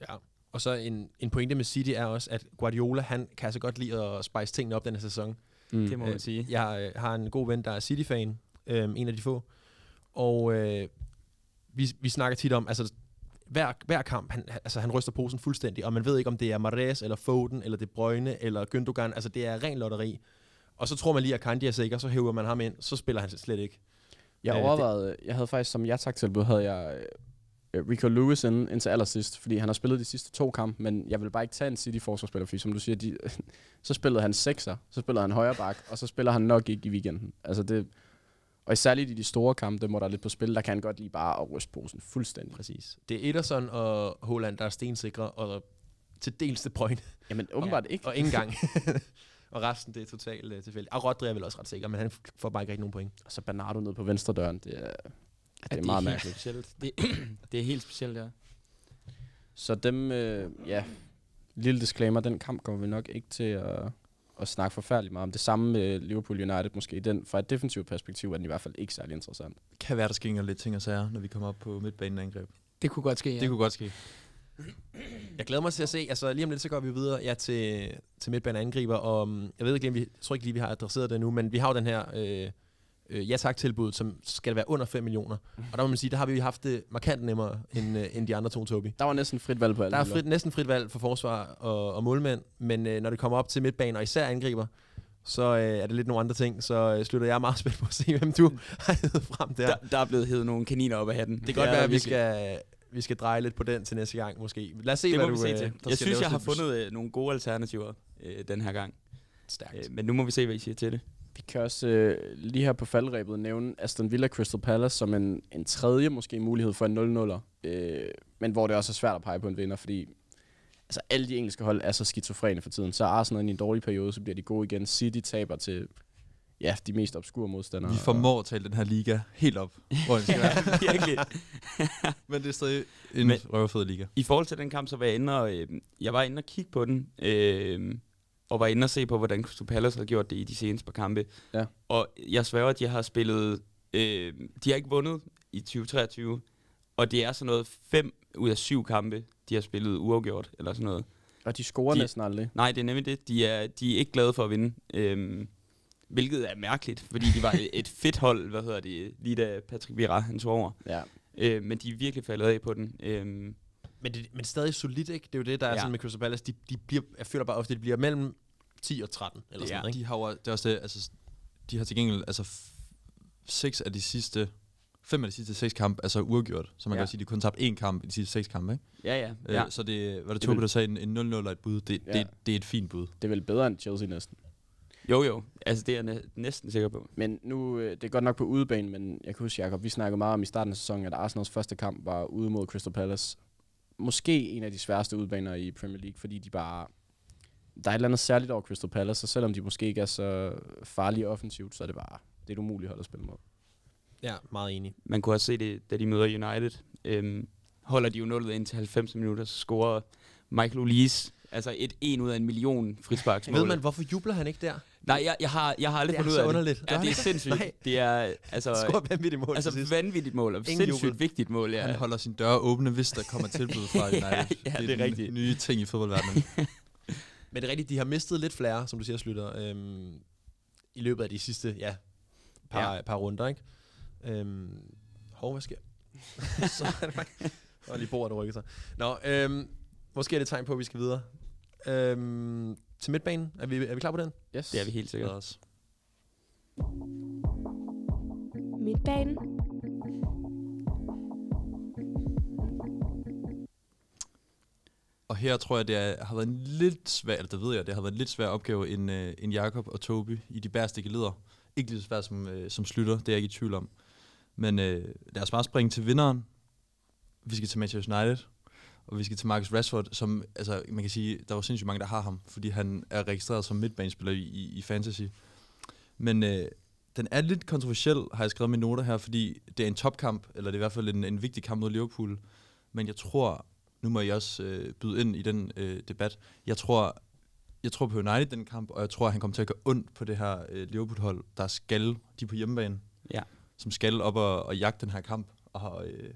Ja. Og så en, en pointe med City er også, at Guardiola, han kan altså godt lide at spice tingene op den her sæson. Mm. Det må man sige. Jeg øh, har en god ven, der er City-fan, øh, en af de få. Og øh, vi, vi snakker tit om, altså hver, hver kamp, han, altså, han ryster posen fuldstændig, og man ved ikke, om det er Mahrez, eller Foden, eller De Bruyne, eller Gündogan. Altså det er ren lotteri. Og så tror man lige, at Kandi er sikker, så hæver man ham ind, så spiller han slet ikke. Jeg Øh, overvejede, jeg havde faktisk som jeg tak tilbud, havde jeg øh, Rico Lewis ind, indtil allersidst, fordi han har spillet de sidste to kampe, men jeg vil bare ikke tage en City-forsvarsspiller, fordi som du siger, de, så spillede han sekser, så spillede han højre bak, og så spiller han nok ikke i weekenden. Altså det, og særligt i de store kampe, hvor der er lidt på spil, der kan han godt lige bare at ryste posen fuldstændig. Præcis. Det er Ederson og Holland, der er stensikre, og til dels det point. Jamen åbenbart ikke. Og ikke engang. og resten, det er totalt uh, tilfældigt. Og Rodri er vel også ret sikker, men han får bare ikke rigtig nogen point. Og så Bernardo ned på venstre døren, det er, det er Ja, meget mærkeligt. Specielt. Det, det er helt specielt, ja. Så dem, øh, ja, lille disclaimer, den kamp kommer vi nok ikke til at, at snakke forfærdeligt meget om. Det samme med Liverpool United måske. Den, fra et defensivt perspektiv er den i hvert fald ikke særlig interessant. Kan være, der sker lidt ting og sager, når vi kommer op på midtbanen angreb. Det kunne godt ske, Ja. ja. Det kunne godt ske. Jeg glæder mig til at se, altså lige om lidt, så går vi videre ja, til, til midtbane angriber, og um, jeg ved ikke, om vi, jeg tror ikke lige, vi har adresseret det nu, men vi har jo den her øh, øh, ja tak tilbud, som skal være under 5 millioner. Og der må man sige, der har vi haft det markant nemmere end, øh, end de andre to, Tobi. Der var næsten frit valg på alle Der er frit, næsten frit valg for forsvar og, og målmænd, men øh, når det kommer op til midtbanen, og især angriber, så øh, er det lidt nogle andre ting, så øh, slutter jeg meget spændt på at se, hvem du har hævet frem der. Der, der er blevet hævet nogle kaniner op af hatten. Det kan godt være, at vi skal, vi skal dreje lidt på den til næste gang, måske. Lad os se, Det hvad må du... vi se øh, til. der Jeg synes, jeg har fundet øh, nogle gode alternativer øh, den her gang. Stærkt. Øh, men nu må vi se, hvad I siger til det. Vi kan også øh, lige her på faldrebet nævne Aston Villa Crystal Palace som en, en tredje måske mulighed for en 0-0'er. Øh, men hvor det også er svært at pege på en vinder, fordi altså, alle de engelske hold er så skizofrene for tiden. Så er Arsenal i en dårlig periode, så bliver de gode igen. City taber til ja, de mest obskure modstandere. Vi formår at tale den her liga helt op, hvor den skal være. Virkelig. Men det er stadig en Men- røvfed liga. I forhold til den kamp, så var jeg inde og, øh, jeg var inde og kigge på den, øh, og var inde og se på, hvordan Crystal Palace har gjort det i de seneste par kampe. Ja. Og jeg sværger, at de har spillet, øh, de har ikke vundet i 2023, og det er sådan noget 5 ud af 7 kampe, de har spillet uafgjort, eller sådan noget. Og de scorer De- næsten aldrig. Nej, det er nemlig det. De er, de er ikke glade for at vinde. Øhm, hvilket er mærkeligt, fordi de var et- fedt hold, hvad hedder det, lige da Patrick Vieira han tog over. Ja. Øh, men de er virkelig faldet af på den. Øhm, Men, det, men stadig solidt, ikke? Det er jo det, der er Ja. sådan med Crystal Palace. De, de bliver, jeg føler bare ofte, at de bliver mellem 10 og 13, eller sådan Ja. noget, ikke? De har, jo- det er også det, altså, de har til gengæld altså, seks af de sidste, fem af de sidste seks kampe, altså uafgjort. Så man Ja. kan også sige, at de kun tabt én kamp i de sidste seks kampe, ikke? ja, ja. Ja. ja. Øh, så det, var det Det Tobi, vil- der sagde, en, en 0-0 og et bud, det, Ja. det, det er et fint bud. Det er vel bedre end Chelsea næsten. Jo, jo. Altså, det er jeg næ- næsten sikker på. Men nu, øh, det er godt nok på udebane, men jeg kan huske, Jacob, vi snakkede meget om i starten af sæsonen, at Arsenals første kamp var ude mod Crystal Palace. Måske en af de sværeste udbaner i Premier League, fordi de bare... Der er et eller andet særligt over Crystal Palace, og selvom de måske ikke er så farlige offensivt, så er det bare det er et umuligt hold at spille mod. Ja, meget enig. Man kunne også se det, da de møder United. Øhm, holder de jo nullet ind til 90 minutter, så scorer Michael Olise altså et en ud af en million frisparksmål. Ved man, hvorfor jubler han ikke der? Nej, jeg, jeg, har, jeg har aldrig Det er fundet ud af underligt. det. Gør Ja, det er sindssygt. Nej. Det er altså, Skår vanvittigt mål altså vanvittigt mål, og Ingen sindssygt jubel. vigtigt mål. Ja. Han holder sin dør åbne, hvis der kommer tilbud fra United. Ja, ja, det er den rigtigt. nye ting i fodboldverdenen. Men det er rigtigt, de har mistet lidt flere, som du siger, Slutter, øhm, i løbet af de sidste ja, par, ja. par runder, ikke? Øhm, hov, hvad sker Så er det bare... Og lige bordet, rykker sig. Nå, øhm, måske er det et tegn på, at vi skal videre. Øhm, til midtbanen, er vi, er vi klar på den? Yes. Det er vi helt sikkert. Også. Midtbanen. Og her tror jeg, det er, har været en lidt svær, eller det ved jeg, det har været en lidt svær opgave end, øh, end Jakob og Toby i de bærestikke leder. Ikke lige så svært som, øh, som slutter, det er jeg ikke i tvivl om. Men øh, lad os bare springe til vinderen. Vi skal til Manchester United, og vi skal til Marcus Rashford, som, altså man kan sige, der var sindssygt mange, der har ham, fordi han er registreret som midtbanespiller i, i, i Fantasy. Men øh, den er lidt kontroversiel, har jeg skrevet mine noter her, fordi det er en topkamp, eller det er i hvert fald en, en vigtig kamp mod Liverpool. Men jeg tror, nu må jeg også øh, byde ind i den øh, debat. Jeg tror, jeg tror på United den kamp, og jeg tror, at han kommer til at gøre ondt på det her øh, Liverpool-hold, der skal, de er på hjemmebane, Ja. som skal op og, og jagte den her kamp. Og, øh,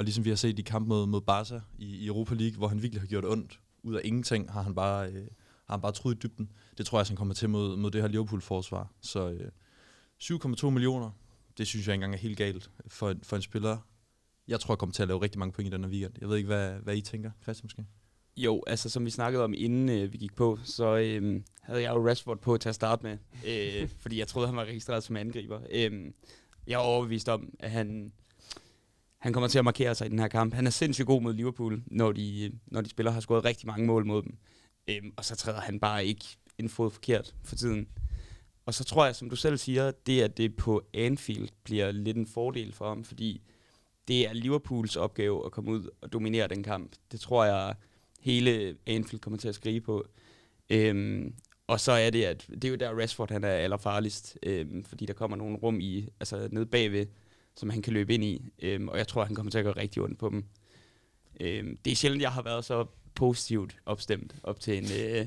og ligesom vi har set i kamp mod, mod Barca i, i Europa League, hvor han virkelig har gjort ondt, ud af ingenting, har han bare, øh, har han bare truet i dybden. Det tror jeg, han kommer til mod, mod det her Liverpool-forsvar. Så øh, 7,2 millioner, det synes jeg ikke engang er helt galt for, for en spiller. Jeg tror, jeg kommer til at lave rigtig mange point i den her weekend. Jeg ved ikke, hvad, hvad I tænker, Christian måske? Jo, altså som vi snakkede om inden øh, vi gik på, så øh, havde jeg jo Rashford på til at starte med, øh, fordi jeg troede, han var registreret som angriber. Øh, jeg er overbevist om, at han, han kommer til at markere sig i den her kamp. Han er sindssygt god mod Liverpool, når de, når de spiller har scoret rigtig mange mål mod dem. Øhm, og så træder han bare ikke en fod forkert for tiden. Og så tror jeg, som du selv siger, det at det på Anfield bliver lidt en fordel for ham, fordi det er Liverpools opgave at komme ud og dominere den kamp. Det tror jeg, hele Anfield kommer til at skrige på. Øhm, og så er det, at det er jo der Rashford han er allerfarligst, øhm, fordi der kommer nogle rum i, altså nede bagved, som han kan løbe ind i. Øhm, og jeg tror, han kommer til at gøre rigtig ondt på dem. Øhm, det er sjældent, jeg har været så positivt opstemt op til en, øh,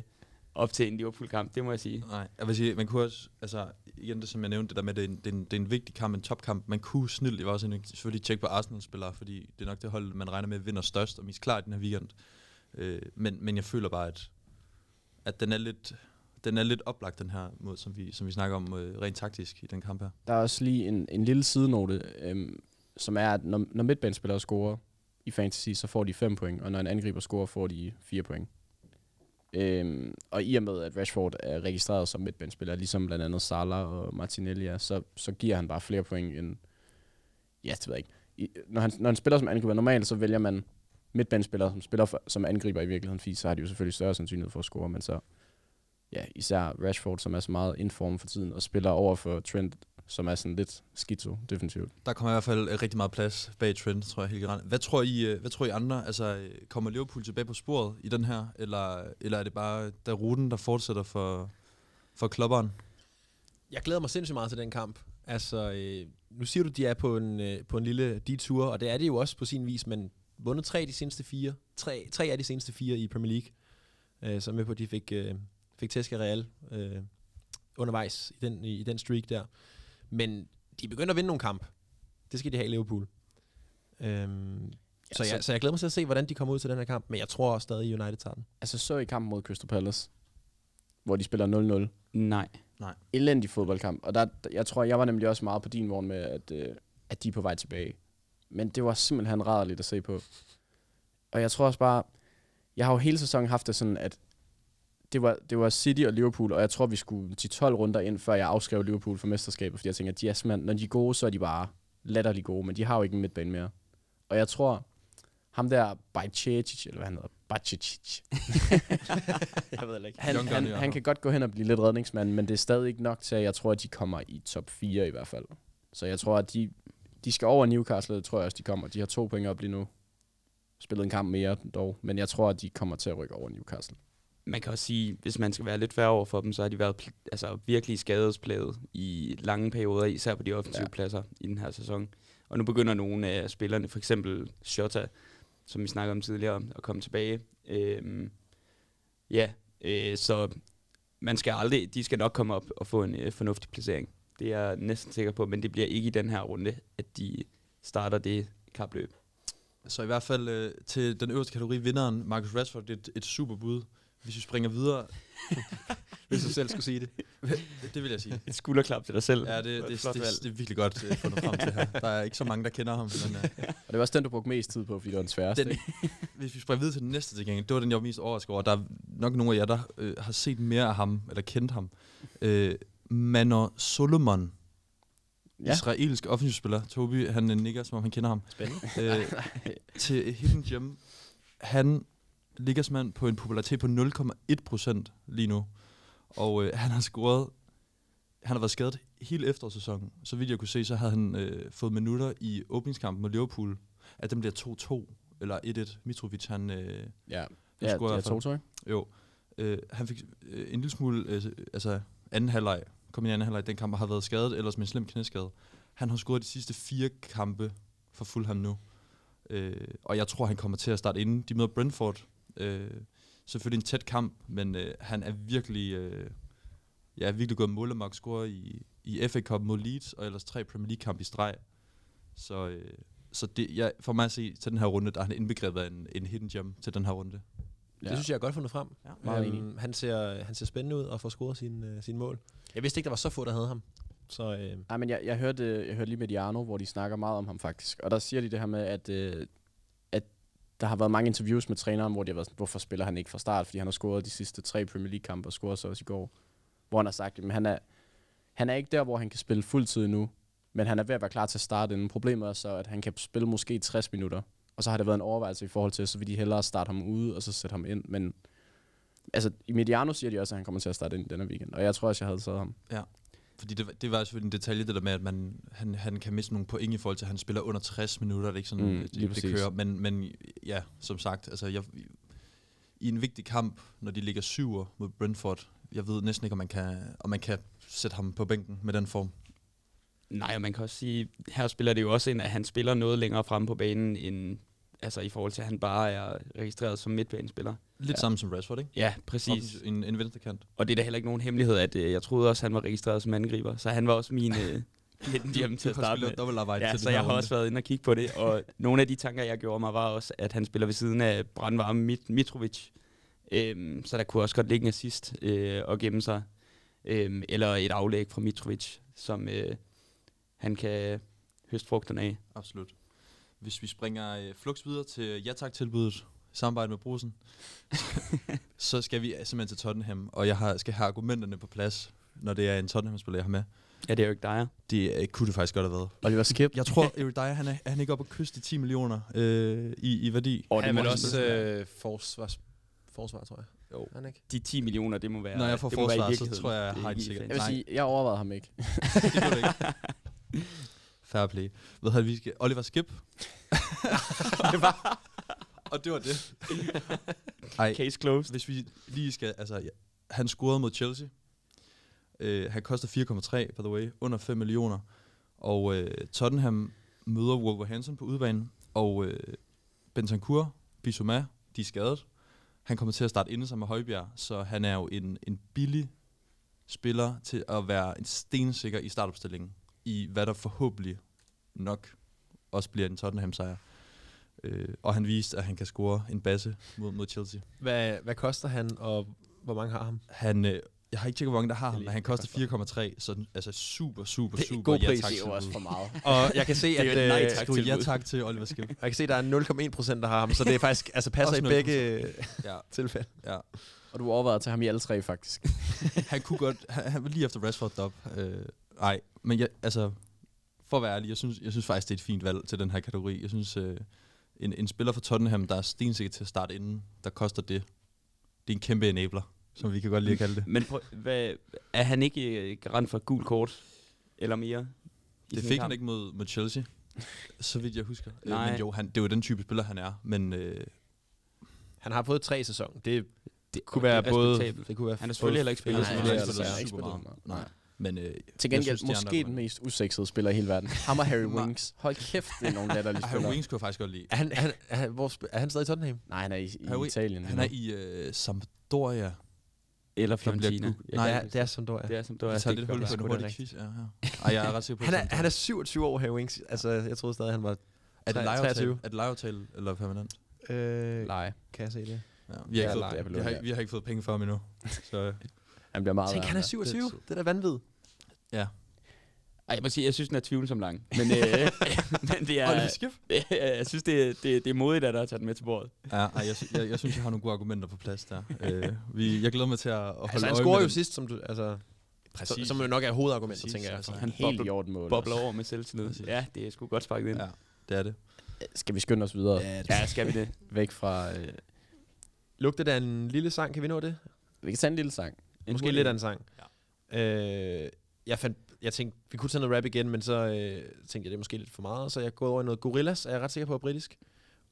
op til en Liverpool-kamp, det må jeg sige. Nej, jeg vil sige, man kunne også, altså igen det som jeg nævnte, det der med, det er en, det er en, det er en vigtig kamp, en topkamp. Man kunne snilt, det var også en, selvfølgelig tjekke på Arsenal-spillere, fordi det er nok det hold, man regner med vinder størst og mest klart i den her weekend. Øh, men, men jeg føler bare, at, at den er lidt, den er lidt oplagt, den her måde, som vi, som vi snakker om øh, rent taktisk i den kamp her. Der er også lige en, en lille sidenote, øhm, som er, at når, når midtbanespillere scorer i fantasy, så får de 5 point, og når en angriber scorer, får de 4 point. Øhm, og i og med, at Rashford er registreret som midtbanespiller, ligesom blandt andet Salah og Martinelli er, så, så giver han bare flere point end... Ja, det ved jeg ikke. I, når, han, når han spiller som angriber, normalt så vælger man midtbanespillere, som spiller for, som angriber i virkeligheden, fordi så har de jo selvfølgelig større sandsynlighed for at score, men så ja, især Rashford, som er så meget inform for tiden, og spiller over for Trent, som er sådan lidt skizo defensivt. Der kommer i hvert fald øh, rigtig meget plads bag Trent, tror jeg helt generelt. Hvad tror I, øh, hvad tror I andre? Altså, øh, kommer Liverpool tilbage på sporet i den her, eller, eller er det bare der ruten, der fortsætter for, for klopperen? Jeg glæder mig sindssygt meget til den kamp. Altså, øh, nu siger du, de er på en, øh, på en lille detur, og det er det jo også på sin vis, men vundet tre af de seneste fire. Tre, tre af de seneste fire i Premier League. Øh, så med på, at de fik, øh, fik tæsk af Real øh, undervejs i den, i, i den streak der. Men de begynder at vinde nogle kamp. Det skal de have i Liverpool. Øhm, ja, så, jeg, så jeg glæder mig til at se, hvordan de kommer ud til den her kamp, men jeg tror stadig, United tager den. Altså så i kampen mod Crystal Palace, hvor de spiller 0-0. Nej. Elendig fodboldkamp. Og der, jeg tror, jeg var nemlig også meget på din vogn med, at, øh, at de er på vej tilbage. Men det var simpelthen rædderligt at se på. Og jeg tror også bare, jeg har jo hele sæsonen haft det sådan, at det var, det var City og Liverpool, og jeg tror, vi skulle til 12 runder ind, før jeg afskrev Liverpool for mesterskabet, fordi jeg tænker, at de er simpelthen, når de er gode, så er de bare latterligt gode, men de har jo ikke en midtbane mere. Og jeg tror, ham der Bajcetic, eller hvad han hedder, Bajcetic, Jeg ved ikke. han, han, han kan godt gå hen og blive lidt redningsmand, men det er stadig ikke nok til, at jeg tror, at de kommer i top 4 i hvert fald. Så jeg tror, at de, de skal over Newcastle, det tror jeg også, de kommer. De har to point op lige nu. Spillet en kamp mere dog, men jeg tror, at de kommer til at rykke over Newcastle. Man kan også sige, hvis man skal være lidt færre over for dem, så har de været altså, virkelig skadesplaget i lange perioder, især på de offensive Ja. pladser i den her sæson. Og nu begynder nogle af spillerne, for eksempel Shota, som vi snakkede om tidligere, at komme tilbage. Øhm, ja, øh, så man skal aldrig, de skal nok komme op og få en øh, fornuftig placering. Det er jeg næsten sikker på, men det bliver ikke i den her runde, at de starter det kapløb. Så i hvert fald øh, til den øverste kategori, vinderen, Marcus Rashford, det er et, et super bud. Hvis vi springer videre, Hvis du selv skulle sige det. det vil jeg sige. Et skulderklap til dig selv. Ja, det, det, et det, det, det er virkelig godt øh, fundet frem til her. Der er ikke så mange, der kender ham. Men, øh, Og det var også den, du brugte mest tid på, fordi det var den sværeste. den, hvis vi springer videre til den næste til gengæld, det var den, jeg var mest overrasket over. Der er nok nogle af jer, der øh, har set mere af ham, eller kendt ham. Øh, Manor Solomon, ja. Israelsk offensivspiller. Tobi, han øh, nikker, som om han kender ham. Spændende. Øh, til Hidden Gem. Han ligger simpelthen på en popularitet på 0,1 procent lige nu. Og øh, han har scoret... Han har været skadet hele efterårssæsonen. Så vidt jeg kunne se, så havde han øh, fået minutter i åbningskampen mod Liverpool. At dem bliver 2-2 eller 1-1. Mitrovic, han... Øh, Ja, Han ja, to, to, ikke? jo, øh, han fik øh, en lille smule, øh, altså anden halvleg, kom i anden halvleg, den kamp har været skadet, ellers med en slem knæskade. Han har scoret de sidste fire kampe for Fulham nu. Øh, og jeg tror, han kommer til at starte inden. De møder Brentford. Øh, selvfølgelig en tæt kamp, men øh, han er virkelig, øh, ja, virkelig gået målemagt score i, i FA Cup mod Leeds, og ellers tre Premier League kamp i streg. Så, øh, så det, jeg, for mig at se til den her runde, der er han indbegrebet af en, en hidden gem til den her runde. Ja. Det synes jeg er godt fundet frem. Ja, meget Øhm, han, ser, han ser spændende ud og får scoret sine, øh, sine mål. Jeg vidste ikke, der var så få, der havde ham. Så øh, Nej, men jeg, jeg, hørte, jeg hørte lige med Diano, hvor de snakker meget om ham faktisk. Og der siger de det her med, at, øh, at der har været mange interviews med træneren, hvor de har været sådan, hvorfor spiller han ikke fra start, fordi han har scoret de sidste tre Premier League-kampe, og scoret så også i går. Hvor han har sagt, at han er, han er ikke der, hvor han kan spille fuldtid nu, men han er ved at være klar til at starte inden. Problemet er så, at han kan spille måske 60 minutter, og så har det været en overvejelse i forhold til, så vil de hellere starte ham ude, og så sætte ham ind, men altså, i Mediano siger de også, at han kommer til at starte ind i denne weekend, og jeg tror også, jeg havde taget ham. Ja, fordi det, det var selvfølgelig en detalje, det der med, at man, han, han kan miste nogle point i forhold til, at han spiller under 60 minutter. Det er ikke sådan, Mm, det, det præcis. kører. Men, men ja, som sagt, altså jeg, i en vigtig kamp, når de ligger syver mod Brentford, jeg ved næsten ikke, om man kan, om man kan sætte ham på bænken med den form. Nej, og man kan også sige, her spiller det jo også ind, at han spiller noget længere frem på banen, end, altså i forhold til, at han bare er registreret som midtbanespiller. Lidt Ja. samme som Rashford, ikke? Ja, præcis. En, en venstre kant. Og det er da heller ikke nogen hemmelighed, at øh, jeg troede også, han var registreret som angriber, så han var også min øh, gem til at starte med. Ja, til så jeg har også været inde og kigge på det, og nogle af de tanker, jeg gjorde mig, var også, at han spiller ved siden af brandvarme Mit- Mitrovic. Øhm, så der kunne også godt ligge en assist øh, og gemme sig. Øhm, eller et aflæg fra Mitrovic, som øh, han kan høste frugterne af. Absolut. Hvis vi springer øh, flux videre til ja tak tilbuddet samarbejde med Brusen, så skal vi simpelthen til Tottenham, og jeg har, skal have argumenterne på plads, når det er en Tottenham-spiller, jeg har med. Ja, det er jo ikke dig. Det øh, kunne det faktisk godt have været. Oliver Skip. Jeg tror, Eric Dyer, han er, er han ikke oppe at kyste 10 millioner øh, i, i værdi. Og han det er vel også øh, forsvars, forsvar, tror jeg. Jo. Er Han ikke? De 10 millioner, det må være Når jeg får det forsvar, så tror jeg, jeg Det har ikke det sikkert. Jeg vil sige, jeg overvejede ham ikke. det det ikke. Fair play. Ved du, vi skal... Oliver Skip. det var... Og det var det. Ej, Case closed. hvis vi lige skal... Altså, ja, han scorede mod Chelsea. Uh, han koster 4,3, by the way. Under 5 millioner. Og uh, Tottenham møder Wolverhampton på udbanen. Og uh, Bentancur, Bissouma, de er skadet. Han kommer til at starte inde sammen med Højbjerg, så han er jo en, en billig spiller til at være en stensikker i startopstillingen. I hvad der forhåbentlig nok også bliver en Tottenham-sejr. Øh, og han viste, at han kan score en basse mod, mod Chelsea. Hvad, hvad koster han, og hvor mange har ham? Han, øh, jeg har ikke tjekket, hvor mange der har ham, men han koster 4,3, så den- altså super, super, Det er super god pris. ja, tak Det er jo også for meget. Og jeg kan se, Det er at jo et nej øh, tak. Skriv ja tak til Oliver Skip. jeg kan se, at der er 0,1 procent, der har ham, så det er faktisk altså passer i Også 0%. begge ja, tilfælde. ja. Og du overvejede at tage ham i alle tre, faktisk. Han kunne godt, han, han var lige efter Rashford op. Øh, nej, men jeg, altså, for at være ærlig, jeg synes, jeg synes faktisk, det er et fint valg til den her kategori. Jeg synes, øh, en, en spiller fra Tottenham, der er stensikker til at starte inden, der koster det. Det er en kæmpe enabler, som vi kan godt lide at kalde det. Men prøv, hvad, er han ikke øh, garant for et gult kort? Eller mere? Det fik kamp? han ikke mod, mod Chelsea, så vidt jeg husker. Øh, Nej. Men jo, han, det er jo den type spiller, han er. Men øh, Han har fået tre sæsoner. Det, Det kunne og være det er både... Det kunne være Han har selvfølgelig heller ikke spillet Nej, så han meget. har det ikke er spillet super meget. spillet Nej. Men øh, Til gengæld, synes, de andre måske den mest usexede spiller i hele verden. Ham og Harry. Winks. Hold kæft, det er nogle latterlige Harry spillere. Wings kunne jeg faktisk godt lide. Er han, er, han, er, han, hvor, er han stadig i Tottenham? Nej, han er i, i Harry- Italien. Han er i øh, Sampdoria. Eller Fiorentina. Nej, ja, ikke det er huske som du er. det er som du er. Jeg tager Det lidt hul på en hurtig quiz. Ja, ja. Ej, jeg er ret sikker på, Han er, han er 27 år, Harry Winks. Altså, jeg troede stadig, han var... Er det 23? lejeaftale, er det lejeaftale eller permanent? Øh, Leje. kan jeg se det? Ja, vi, har ikke fået, vi, har, vi har ikke fået penge for ham endnu. Så Han bliver meget Tænk, han er værre. 27. det- Det er da vanvittigt. Ja. Ej, jeg må sige, jeg synes, den er tvivlsom lang. Men, øh, men det er, Skip? jeg synes, det, er- det, det er modigt, at der har taget den med til bordet. Ja, ej, jeg, jeg, jeg synes, jeg har nogle gode argumenter på plads der. Øh, vi, jeg glæder mig til at, at holde Altså, han scorer jo den. sidst, som du... Altså, Præcis. så, som jo nok er hovedargumenter, Præcis, tænker jeg. altså. Altså. Han Helt bobler, i orden mål. bobler over med selvtillid. Præcis. Ja, det er sgu godt sparket ind. Ja, det er det. Skal vi skynde os videre? Ja, skal vi det? Væk fra... Øh, Lugter der en lille sang? Kan vi nå det? vi kan tage en lille sang. En Måske hurtig- lidt af en sang. Ja. Øh, jeg, fandt, jeg tænkte, vi kunne tage noget rap igen, men så øh, tænkte jeg, det er måske lidt for meget. Så jeg går over i noget Gorillaz, er jeg ret sikker på er britisk.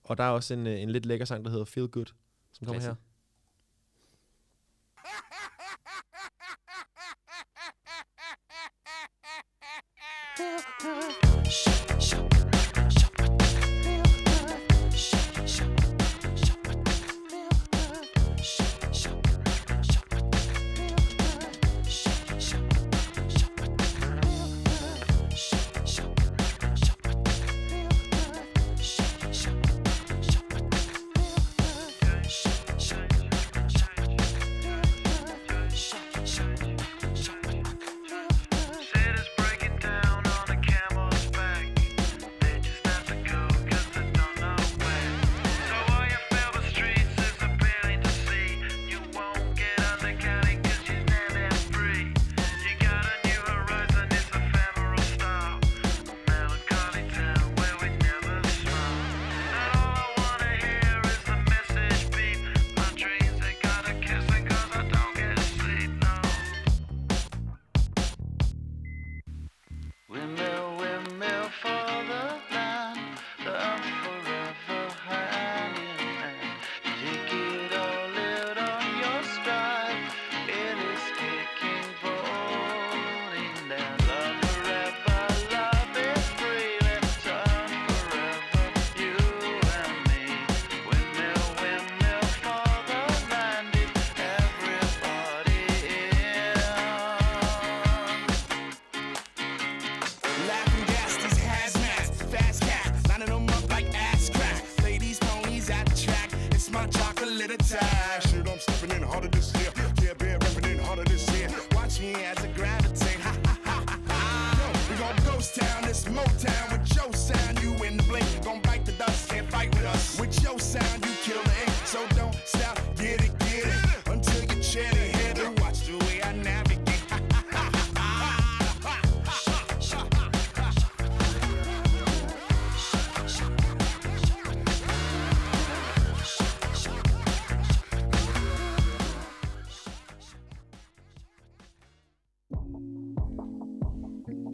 Og der er også en, øh, en lidt lækker sang, der hedder Feel Good, som kommer her. Klasse. Said it's breaking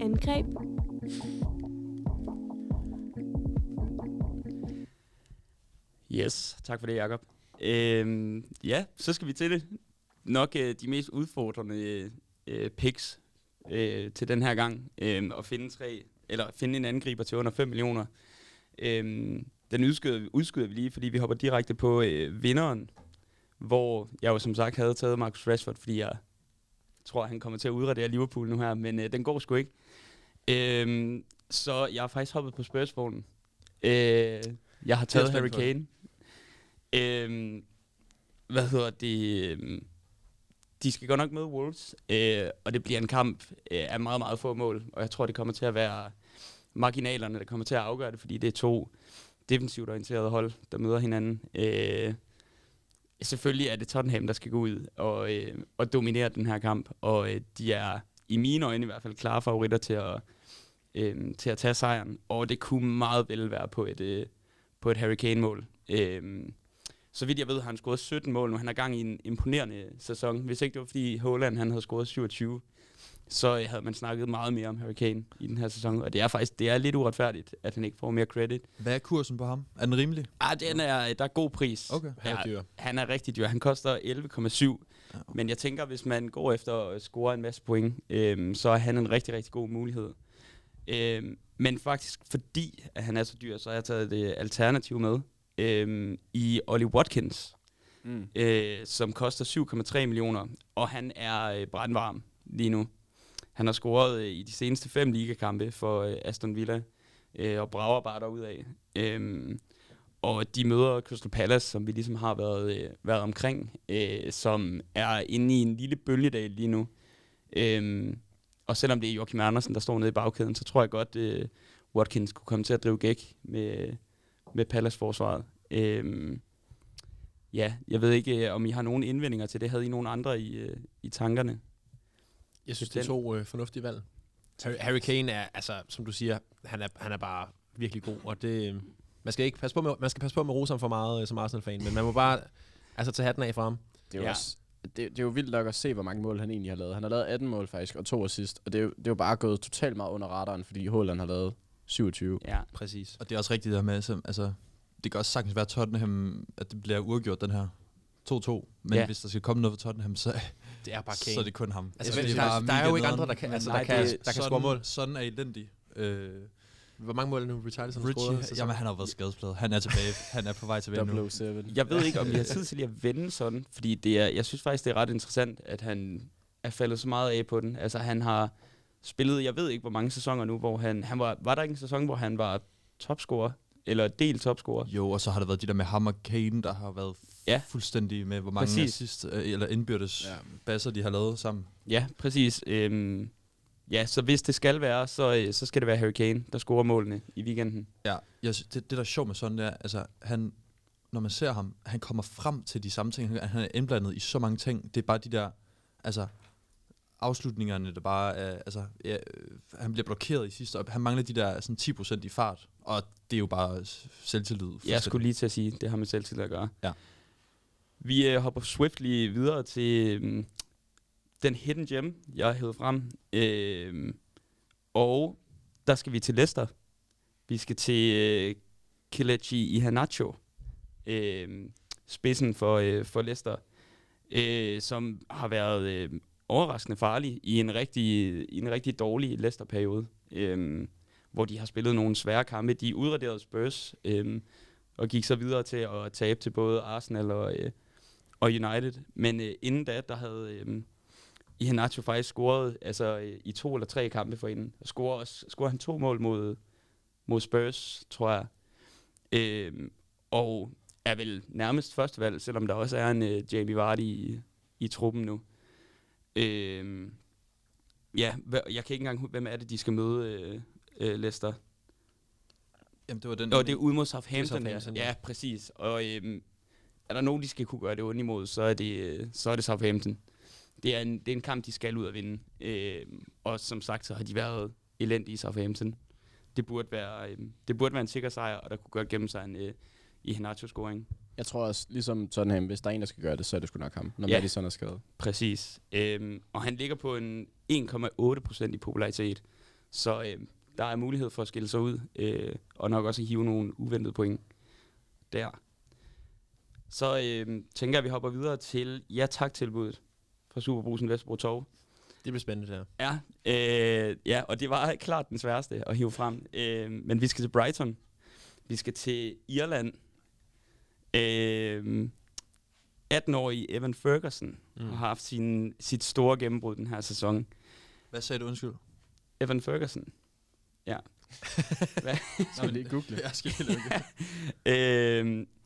Angreb. Yes, tak for det, Jacob. Øhm, ja, så skal vi til det. Nok øh, de mest udfordrende øh, picks øh, til den her gang. Øh, at finde tre, eller finde en angriber til under 5 millioner. Øh, den udskyder, udskyder vi lige, fordi vi hopper direkte på øh, vinderen, hvor jeg jo som sagt havde taget Marcus Rashford, fordi jeg tror, han kommer til at udradere Liverpool nu her, men øh, den går sgu ikke. Øh, så jeg har faktisk hoppet på Spurs-vognen. Øh, jeg har taget Harry. Kane. Øhm, hvad hedder det? øhm, De skal godt nok møde Wolves, øh, og det bliver en kamp øh, af meget, meget få mål. Og jeg tror, det kommer til at være marginalerne, der kommer til at afgøre det, fordi det er to defensivt orienterede hold, der møder hinanden. Øh, selvfølgelig er det Tottenham, der skal gå ud og, øh, og dominere den her kamp, og øh, de er i mine øjne i hvert fald klare favoritter til at, øh, til at tage sejren. Og det kunne meget vel være på et, øh, på et Harry Kane-mål. Øh, så vidt jeg ved, har han scoret 17 mål nu. Han er gang i en imponerende sæson. Hvis ikke det var, fordi Haaland han havde scoret 27, så øh, havde man snakket meget mere om Harry Kane i den her sæson. Og det er faktisk det er lidt uretfærdigt, at han ikke får mere credit. Hvad er kursen på ham? Er den rimelig? Ah, den er, der er god pris. Okay. Han er dyr. Han er rigtig dyr. Han koster 11,7. Ja. Men jeg tænker, hvis man går efter at score en masse point, øhm, så er han en rigtig, rigtig god mulighed. Øhm, men faktisk, fordi at han er så dyr, så har jeg taget det alternativ med øhm, i Ollie Watkins, Mm. øh, som koster 7,3 millioner, og han er øh, brandvarm lige nu. Han har scoret øh, i de seneste fem ligakampe for øh, Aston Villa, øh, og brager bare derudad. Øhm, og de møder Crystal Palace, som vi ligesom har været, øh, været omkring, øh, som er inde i en lille bølgedal lige nu. Øhm, og selvom det er Joachim Andersen, der står nede i bagkæden, så tror jeg godt, øh, Watkins kunne komme til at drive gæk med, med Palace-forsvaret. Øhm, ja, jeg ved ikke, øh, om I har nogen indvendinger til det. Havde I nogen andre i, øh, i tankerne? Jeg synes, det er to øh, fornuftige valg. Harry, Harry Kane er, altså, som du siger, han er, han er bare virkelig god, og det, øh, man skal ikke passe på med, man skal passe på med ham for meget øh, som Arsenal-fan, men man må bare altså, tage hatten af for ham. Det er, jo Ja. også, det, det er jo vildt nok at se, hvor mange mål han egentlig har lavet. Han har lavet 18 mål faktisk, og to assist. Og det er, jo, det er jo bare gået totalt meget under radaren, fordi Haaland har lavet 27. Ja, Præcis. Og det er også rigtigt der med, så, altså, det kan også sagtens være Tottenham, at det bliver uafgjort den her 2-2. Men Ja. hvis der skal komme noget fra Tottenham, så, Det er bare så Kane. er det kun ham. altså, Jeg synes, der, det der, der er jo ikke andre, der kan, Men altså, nej, der kan, det- der kan sådan, score mål. Sådan er elendig. Øh, Hvor mange mål er nu Richarlison har scoret? Jamen han har været skadespladet. Han er tilbage. Han er på vej tilbage nu. 007. Jeg ved ikke, om vi har tid til lige at vende sådan, fordi det er, jeg synes faktisk, det er ret interessant, at han er faldet så meget af på den. Altså han har spillet, jeg ved ikke, hvor mange sæsoner nu, hvor han, han var, var der ikke en sæson, hvor han var topscorer, eller del topscorer? Jo, og så har der været de der med ham og Kane, der har været Ja. fuldstændig med, hvor mange Præcis. assist, øh, eller indbyrdes Ja. basser, de har lavet sammen. Ja, præcis. Øhm, ja, så hvis det skal være, så, øh, så skal det være Harry Kane, der scorer målene i weekenden. Ja, jeg, det, det der er sjovt med sådan, det er, altså, han, når man ser ham, han kommer frem til de samme ting. Han, han er indblandet i så mange ting. Det er bare de der, altså, afslutningerne, der bare er, altså, ja, øh, han bliver blokeret i sidste op. Han mangler de der sådan 10% i fart, og det er jo bare selvtillid. Jeg skulle lige til at sige, det har med selvtillid at gøre. Ja. Vi øh, hopper swiftly videre til øh, den hidden gem, jeg hævede frem. Øh, og der skal vi til Leicester. Vi skal til øh, Kelechi Iheanacho, øh, spidsen for, øh, for Leicester, øh, som har været øh, overraskende farlig i en rigtig, i en rigtig dårlig Leicester-periode, øh, hvor de har spillet nogle svære kampe. De udraderede Spurs, øh, og gik så videre til at tabe til både Arsenal og, øh, og United. Men øh, inden da, der havde øh, Iheanacho faktisk scoret altså, øh, i to eller tre kampe for inden. Og scorede, scorede han to mål mod, mod Spurs, tror jeg. Øh, og er vel nærmest første valg, selvom der også er en øh, Jamie Vardy i, i truppen nu. Øh, ja, jeg kan ikke engang huske, hvem er det, de skal møde, øh, øh, Leicester. Jamen, det var den... Nå, det er ude mod Southampton, Southampton, ja. ja. ja. præcis. Og øhm, er der nogen, de skal kunne gøre det ondt imod, så er det, øh, så er det Southampton. Det er, en, det er en kamp, de skal ud og vinde. Øhm, og som sagt, så har de været elendige i Southampton. Det burde være, øhm, det burde være en sikker sejr, og der kunne godt gemme sig en øh, i Henacho-scoring. Jeg tror også, ligesom Tottenham, hvis der er en, der skal gøre det, så er det sgu nok ham, når Ja. ja. Madison er skadet. Præcis. Øhm, og han ligger på en 1,8 procent i popularitet. Så øhm, der er mulighed for at skille sig ud, øh, og nok også at hive nogle uventede point der. Så øhm, tænker jeg, at vi hopper videre til ja tak-tilbuddet fra Superbrusen Vestbro Torv. Det bliver spændende, der. Ja, øh, ja, og det var klart den sværeste at hive frem. Øh, men vi skal til Brighton. Vi skal til Irland. Øh, 18-årige Evan Ferguson mm. har haft sin, sit store gennembrud den her sæson. Hvad sagde du, undskyld? Evan Ferguson. Ja. Så vil lige google. Jeg skal lige lukke.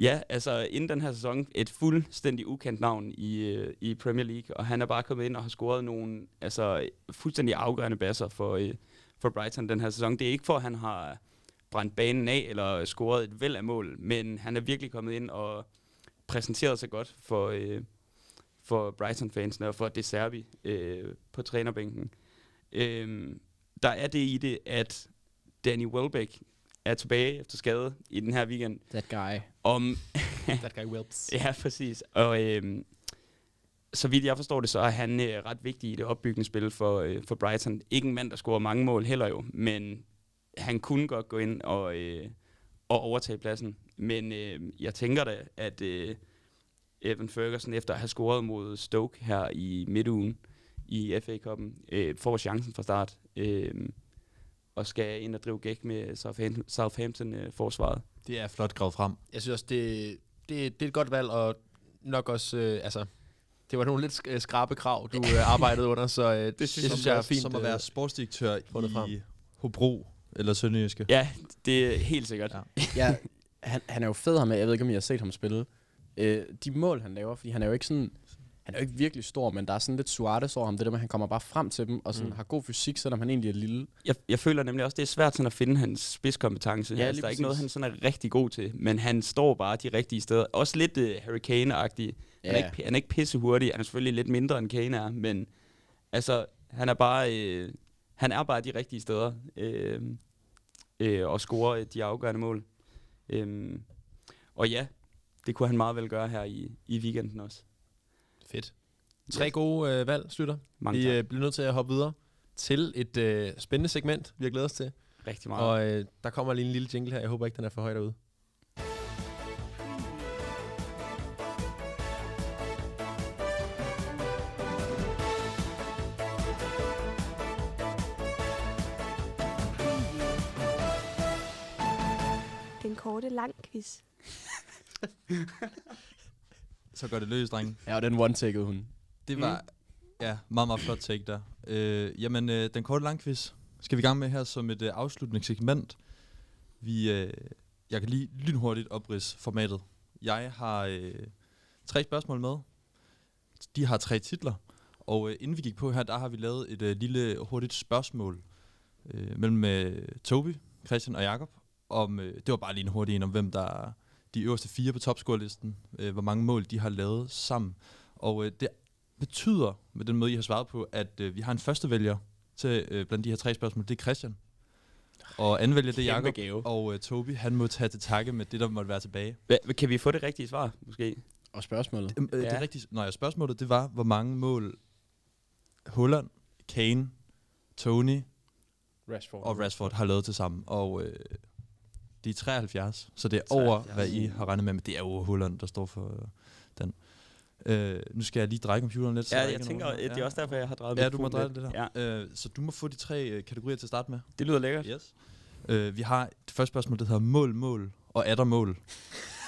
ja, altså inden den her sæson, et fuldstændig ukendt navn i, øh, i Premier League, og han er bare kommet ind og har scoret nogle altså, fuldstændig afgørende basser for, øh, for Brighton den her sæson. Det er ikke for, at han har brændt banen af eller scoret et væld af mål, men han er virkelig kommet ind og præsenteret sig godt for, øh, for Brighton-fansene og for De Serbi øh, på trænerbænken. Øh, der er det i det, at Danny Welbeck er tilbage efter skade i den her weekend. That guy. Om, That guy Welps. ja, præcis. Og øhm, så vidt jeg forstår det, så er han øh, ret vigtig i det opbyggende spil for, øh, for Brighton. Ikke en mand, der scorer mange mål heller jo, men han kunne godt gå ind og, øh, og overtage pladsen. Men øh, jeg tænker da, at øh, Evan Ferguson, efter at have scoret mod Stoke her i midtugen i FA-koppen, øh, får chancen fra start. Øh, og skal ind og drive gæk med Southampton- Southampton-forsvaret. Det er flot gravet frem. Jeg synes også, det, det, det er et godt valg, og nok også, øh, altså, det var nogle lidt øh, skrabe krav, du øh, arbejdede under, så øh, det, det synes, synes jeg er fint. Som at øh, være sportsdirektør frem. i Hobro eller Sønderjyske. Ja, det er helt sikkert. Ja. Ja. han, han er jo fed ham med. Jeg ved ikke, om I har set ham spille. Øh, de mål, han laver, fordi han er jo ikke sådan... Han er jo ikke virkelig stor, men der er sådan lidt Suarez over ham. Det der med, at han kommer bare frem til dem, og sådan Mm. har god fysik, selvom han egentlig er lille. Jeg, jeg føler nemlig også, det er svært sådan at finde hans spidskompetence. Ja, altså, der er ikke noget, han sådan er rigtig god til, men han står bare de rigtige steder. Også lidt uh, Harry Kane-agtig. Han, er Ja. ikke, han er ikke pissehurtig. Han er selvfølgelig lidt mindre end Kane er, men altså, han er bare, øh, han er bare de rigtige steder øh, øh, og scorer øh, de afgørende mål. Øh, og ja, det kunne han meget vel gøre her i, i weekenden også. Fedt. Tre gode øh, valg, Slutter. Mange Vi øh, bliver nødt til at hoppe videre til et øh, spændende segment, vi har glædet os til. Rigtig meget. Og øh, der kommer lige en lille jingle her. Jeg håber ikke, den er for høj derude. Den korte lang quiz. Så går det løs, drenge. Ja, og den one-taggede hun. Det var ja, meget, meget flot take der. Øh, jamen, øh, den korte langquiz skal vi i gang med her som et øh, afslutningssegment. Vi, øh, jeg kan lige lynhurtigt oprids formatet. Jeg har øh, tre spørgsmål med. De har tre titler. Og øh, inden vi gik på her, der har vi lavet et øh, lille hurtigt spørgsmål øh, mellem øh, Toby, Christian og Jakob om øh, det var bare lige en hurtig en om hvem der er de øverste fire på topscore-listen, øh, hvor mange mål de har lavet sammen. Og øh, det betyder, med den måde, I har svaret på, at øh, vi har en første vælger til øh, blandt de her tre spørgsmål. Det er Christian. Og anden vælger, det er Jakob. gave. Og øh, Toby, han må tage til takke med det, der måtte være tilbage. Hva, kan vi få det rigtige svar, måske? Og spørgsmålet. Øh, Det Ja. rigtige, nej, spørgsmålet, det var, hvor mange mål Holland, Kane, Tony Rashford. og Rashford har lavet til sammen. Og øh, de er 73, så det er 73. over, hvad I har regnet med. Men det er jo Holland, der står for øh, den. Øh, nu skal jeg lige dreje computeren lidt. så Ja, jeg er tænker, nogen- det er også derfor, jeg har drejet Ja, du må dreje lidt. det der. Ja, Øh, så du må få de tre øh, kategorier til at starte med. det lyder lækkert. Yes. Øh, vi har det første spørgsmål, der hedder mål, mål og er der mål.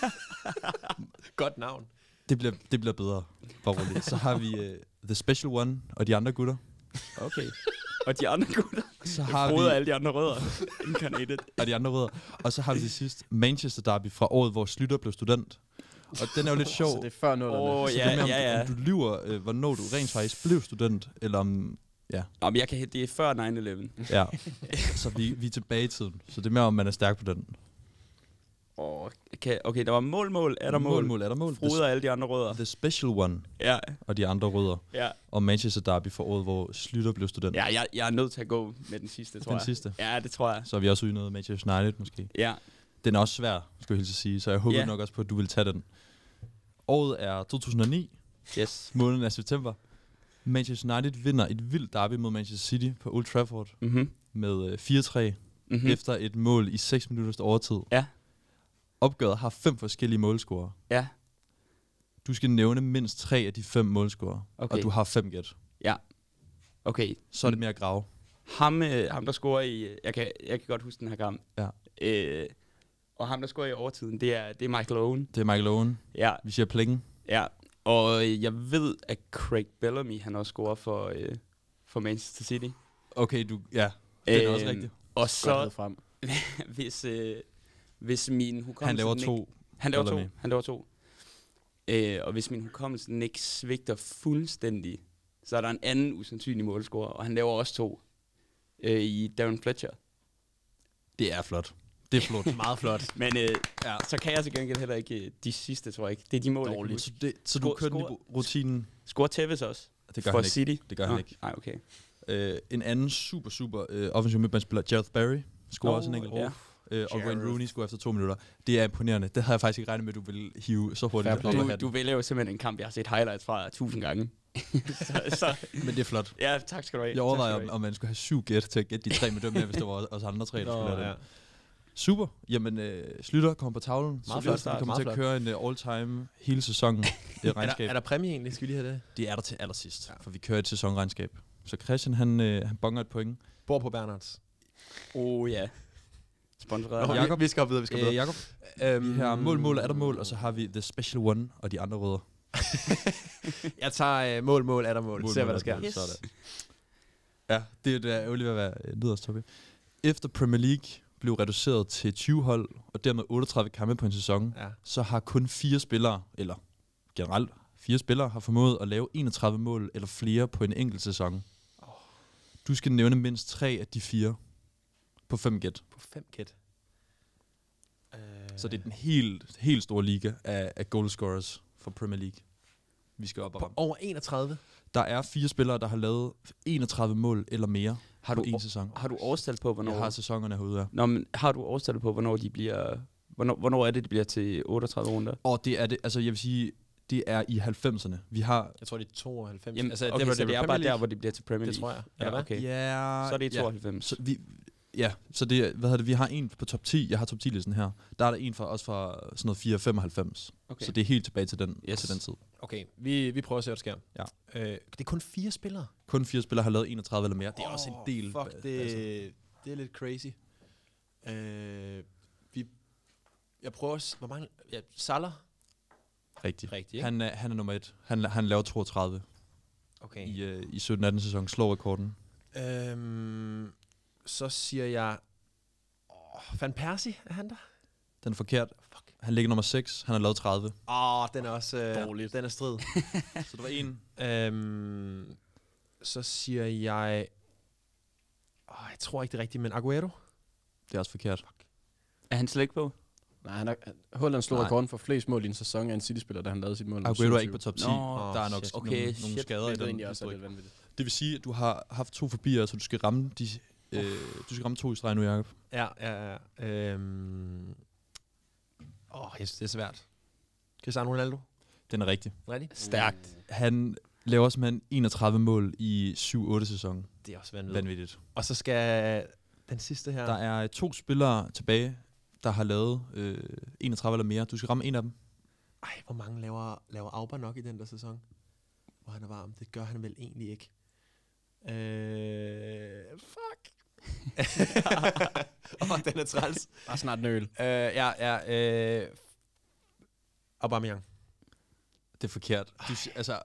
Godt navn. Det bliver, det bliver bedre. Bare roligt. Så har vi uh, The Special One og de andre gutter. Okay. Og de andre gutter. Så Har vi, alle de andre rødder. Incarnated. og de andre rødder. Og så har vi til sidst Manchester Derby fra året, hvor Slytter blev student. Og den er jo lidt sjov. Så det er før nullerne. Åh, Så ja, det mere, om, ja, ja. om du lyver, øh, hvornår du rent faktisk blev student, eller om... Nå, men jeg kan det er før 9-11. Ja. så vi, vi er tilbage i tiden. Så det er mere, om man er stærk på den. Åh, okay, okay, der var mål, mål, er der mål. Mål, mål, er der mål? Frode og alle de andre rødder. The, Special One Ja, og de andre rødder. ja. Og Manchester Derby for året, hvor Slytter blev student. Ja, jeg, jeg er nødt til at gå med den sidste, tror den jeg. sidste. Ja, det tror jeg. Så er vi også ude i noget Manchester United måske. Ja. Den er også svær, skal jeg hilse sige, så jeg håber Ja. nok også på, at du vil tage den. Året er 2009, Yes. måneden er september. Manchester United vinder et vildt derby mod Manchester City på Old Trafford Mhm. med øh, 4-3 Mhm. mm. efter et mål i 6 minutters overtid. Ja. Opgøret har fem forskellige målscorer. Ja. Du skal nævne mindst tre af de fem målscorer, Okay. og du har fem gæt. Okay. Så er det mere at grave. Ham, øh, ham der scorer i... øh, Jeg kan, jeg kan godt huske den her kamp. Ja. Øh, og ham, der scorer i overtiden, det er, det er Michael Owen. Det er Michael Owen. Ja, Vi siger plingen. ja. Og øh, jeg ved, at Craig Bellamy, han også scorer for, øh, for Manchester City. Okay, du, ja, det er også Øhm, rigtigt. Og så, frem. hvis, øh, hvis min hukommelse... Han laver to. Ikke, han laver to. Han laver to. Øh, og hvis min hukommelse ikke svigter fuldstændig, så er der en anden usandsynlig målscorer, og han laver også to øh, i Darren Fletcher. Det er flot. Det er flot. Meget flot. Men øh, Ja. så kan jeg til gengæld heller ikke øh, de sidste, tror jeg ikke. Det er de mål, Dårligt. Så, det, så du Score- score- ru- rutinen. Scorer Tevez også? Det gør for han ikke. City? Det gør han Nå, ikke. Nej, okay. Øh, en anden super, super øh, offensiv midtbanespiller, Gareth Barry, scorer Nå, også en enkelt. ja. Øh, og Wayne. Rooney scorer efter to minutter. Det er imponerende. Det havde jeg faktisk ikke regnet med, at du ville hive så hurtigt Fair Du, du vælger jo simpelthen en kamp, jeg har set highlights fra tusind gange. så, så, Men det er flot. ja, tak skal du have. Jeg overvejer, om, om man skulle have syv gæt til at gætte de tre med dem her, hvis det var os andre tre, der skulle lave det. Super. Jamen, øh, Slytter kommer på tavlen. Meget flot Vi kommer til at køre en uh, all-time hele sæsonen i Er der, regnskab. er der præmie egentlig? Skal vi lige have det? Det er der til allersidst, ja. for vi kører et sæsonregnskab. Så Christian, han, øh, han bonger et point. Bor på Bernards. Oh ja. Sponsoreret. Nå, Ja. Jakob, vi skal videre, vi skal Øh, videre. Jakob, Øhm, vi har mål, mål, er der mål, og så har vi The Special One og de andre rødder. Jeg tager øh, mål, mål, er der mål. Mål, Ser, hvad der er sker. mål. Sådan. Ja, det er det er ærgerligt ved at være øh, nederst, okay. Efter Premier League blev reduceret til 20 hold, og dermed 38 kampe på en sæson, Ja. så har kun fire spillere, eller generelt fire spillere, har formået at lave 31 mål eller flere på en enkelt sæson. Du skal nævne mindst tre af de fire på fem gæt. På fem gæt. Øh, Så det er den helt, helt store liga af, af goalscorers for Premier League. Vi skal op på ramme. over 31. Der er fire spillere, der har lavet 31 mål eller mere Har på du, en sæson. har du årstal på, hvornår... Jeg har sæsonerne herude af. Nå, men har du årstal på, hvornår de bliver... Hvornår, hvornår er det, de bliver til 38 runder? Og det er det, altså jeg vil sige, det er i 90'erne. Vi har... Jeg tror, det er 92. Jamen, altså, okay, var- så det er bare der, hvor de bliver til Premier Det League? tror jeg. Ja, okay. Ja, Så er det i ja. 92. Så vi, ja, så det, hvad hedder det, vi har en på top 10, jeg har top 10 listen her. Der er der en fra, også fra sådan noget 495. Okay. Så det er helt tilbage til den, Yes. til den tid. Okay, vi, vi prøver at se, hvad der sker. Ja. Øh, det er kun fire spillere. Kun fire spillere har lavet 31 eller mere. Det er også en del. Fuck, øh, det, altså. det er lidt crazy. Øh, vi, jeg prøver s- Hvor mange... Ja, Salah? Rigtigt. Ikke? Han er, han er nummer et. Han, han laver 32 Okay. i, øh, i 17-18 sæson. Slår rekorden. Øhm, så siger jeg... Oh, Van Persie, er han der? Den er forkert. Fuck. Han ligger nummer 6. Han har lavet 30. Åh, oh, den er også... Øh, Dårligt. Den er strid. Så det var en. øhm, så siger jeg... Oh, jeg tror ikke det er rigtigt, men Aguero? Det er også forkert. Er han slet ikke på? Nej, han er, Holland slog Nej. rekorden for flest mål i en sæson af en City-spiller, da han lavede sit mål. Aguero er 27. ikke på top 10. Nå, der er nok shit. nogle, Okay, nogle shit. skader i Det er den. egentlig også er lidt vanvittigt. Det vil sige, at du har haft to forbier, så du skal ramme de, øh, du skal ramme to i streg nu, Jacob. Ja, ja, ja. Øhm, åh, jeg synes, det er svært. Cristiano Ronaldo? Den er rigtig. Rigtigt? Stærkt. Han laver simpelthen 31 mål i 7-8 sæson. Det er også vanvittigt. Vanvittigt. Og så skal den sidste her... Der er to spillere tilbage, der har lavet øh, 31 eller mere. Du skal ramme en af dem. Ej, hvor mange laver, laver Auber nok i den der sæson? Hvor han er varm. Det gør han vel egentlig ikke. Øh, fuck. Åh, oh, den er træls. Bare snart en øl. Øh, ja, ja. Øh, Aubameyang. Det er forkert. Du, altså,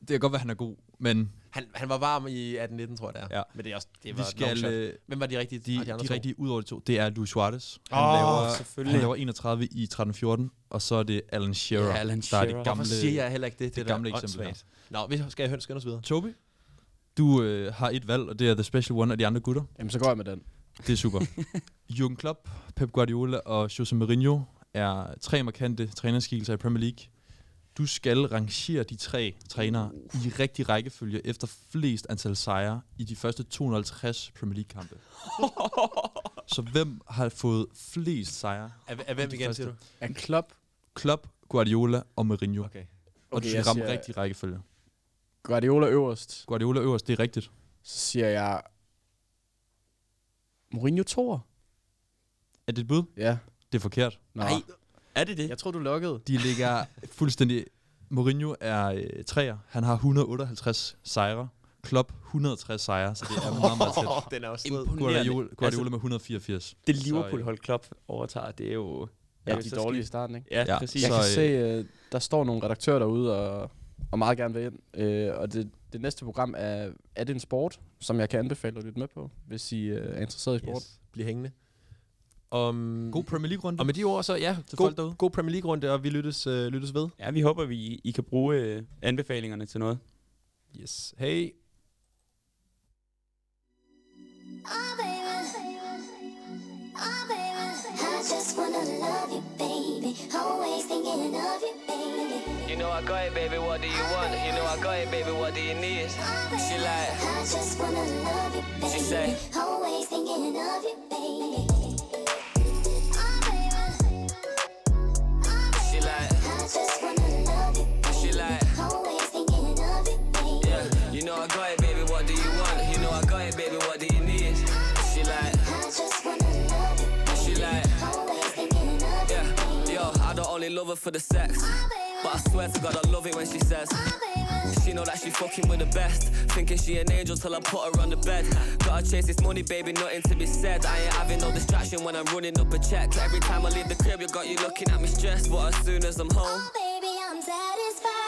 Det kan godt være, han er god, men Han, han var varm i 18-19, tror jeg det er. Ja. Men det er også, det vi var skal... long shot. Øh, Hvem var de rigtige? de, de, andre de to? rigtige ud over de to, det er Luis Suarez. Han, Åh, laver, selvfølgelig. han laver 31 i 13-14, og så er det Alan Shearer, Ja, Alan der er Shearer. det Hvorfor gamle, siger jeg heller ikke det? det der gamle eksempel. Nå, vi skal jeg skynde os videre. Toby, du øh, har et valg, og det er The Special One af de andre gutter. Jamen, så går jeg med den. Det er super. Jürgen Klopp, Pep Guardiola og Jose Mourinho er tre markante trænerskikkelser i Premier League. Du skal rangere de tre trænere i rigtig rækkefølge efter flest antal sejre i de første 250 Premier League-kampe. Så hvem har fået flest sejre? Af, af hvem igen, siger du? Er Klopp? Klopp, Guardiola og Mourinho. Okay. Og Okay, du skal ramme siger- rigtig rækkefølge. Guardiola øverst. Guardiola øverst, det er rigtigt. Så siger jeg... Mourinho toer. Er det et bud? Ja. Det er forkert. Nå. Nej, er det det? Jeg tror, du lukkede. De ligger fuldstændig... Mourinho er øh, træer. Han har 158 sejre. Klopp 160 sejre, så det er meget, meget tæt. den er også Imponerende. Guardiola, Guardiola Altså, med 184. Det Så, Liverpool-hold Klopp overtager, det er jo... Ja, det er de så dårlige i starten, ikke? Ja, Ja, præcis. Jeg Så, kan øh, se, øh, der står nogle redaktører derude og, og meget gerne vil ind. Øh, og det, det næste program er, er det en sport, som jeg kan anbefale at lytte med på, hvis I øh, er interesseret i sport. Yes. Bliv hængende. Om, God Premier League-runde. og med de ord så, ja, Til folk god, derude. god Premier League-runde, og vi lyttes, øh, lyttes ved. Ja, vi håber, vi I kan bruge øh, anbefalingerne til noget. Yes. Hey. Oh, baby. Oh, baby. I just wanna love you, baby. Always thinking of. You know I got it, baby. What do you want? You know I got it, baby. What do you need? She like, I just wanna love you, baby. She say- Always thinking of you, baby. Oh, she like, I just wanna love you, baby. she like. Always thinking of you, baby. Yeah, you know I got it, baby. What do you want? You know I got it, baby. What do you need? She like, I just wanna love you, baby. she like, Always thinking of you, yeah. Yo, I don't only love her for the sex, Oh. But I swear to God I love it when she says. Oh. She know that she fucking with the best. Thinking she an angel till I put her on the bed. Gotta chase this money, baby, nothing to be said. I ain't having no distraction when I'm running up a check. Every time I leave the crib, you got you looking at me stressed. But as soon as I'm home, Oh, baby, I'm satisfied.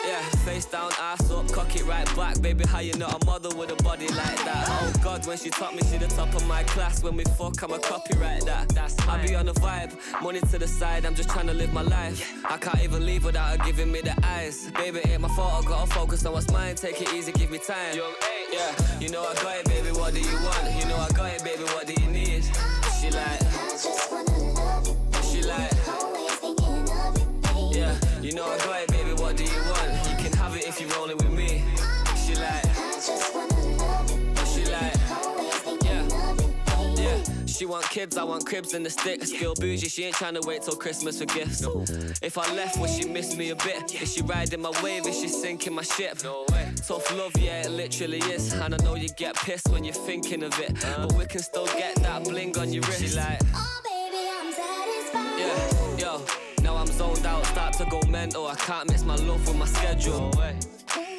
Yeah, face down, ass up, cock it right back. Baby, how you not a mother with a body like that? Oh God, when she taught me, she the top of my class. When we fuck, I'm a copyright that. That's I be on the vibe, money to the side. I'm just trying to live my life. I can't even leave without her giving me the eyes. Baby, ain't my fault. I gotta focus on what's mine. Take it easy, give me time. Yeah, you know I got it, baby. What do you want? You know I got it, baby. What do you need? She like, I wanna love you, she like. Always thinking of you, baby. Yeah, you know I got it, She want kids, I want cribs and the sticks. Girl bougie, she ain't trying to wait till Christmas for gifts. If I left, would she miss me a bit? Is she riding my wave? Is she sinking my ship? No way. Tough love, yeah, it literally is. And I know you get pissed when you're thinking of it, but we can still get that bling on your wrist. She like. Oh, baby, I'm satisfied. Yeah, yo, now I'm zoned out, start to go mental. I can't mix my love with my schedule.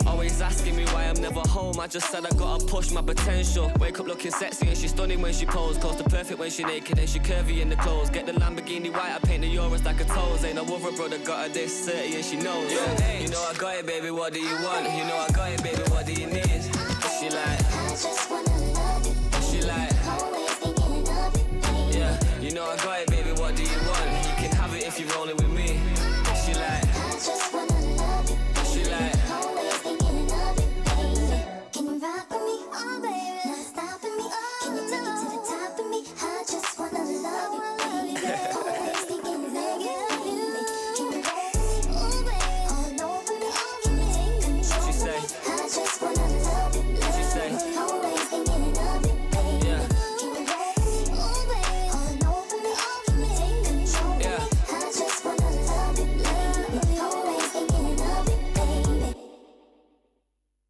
Always asking me why I'm never home. I just said I gotta push my potential. Wake up looking sexy and she's stunning when she pose. Close to perfect when she naked and she curvy in the clothes. Get the Lamborghini white, I paint the Euros like a toes. Ain't no other brother got her this 30 and she knows. Yeah, you know I got it, baby. What do you want? You know I got it, baby. What do you need? She like, I just wanna love you, she like. Always thinking of you, baby. Yeah, you know I got it, baby. What do you want? You can have it if you're rolling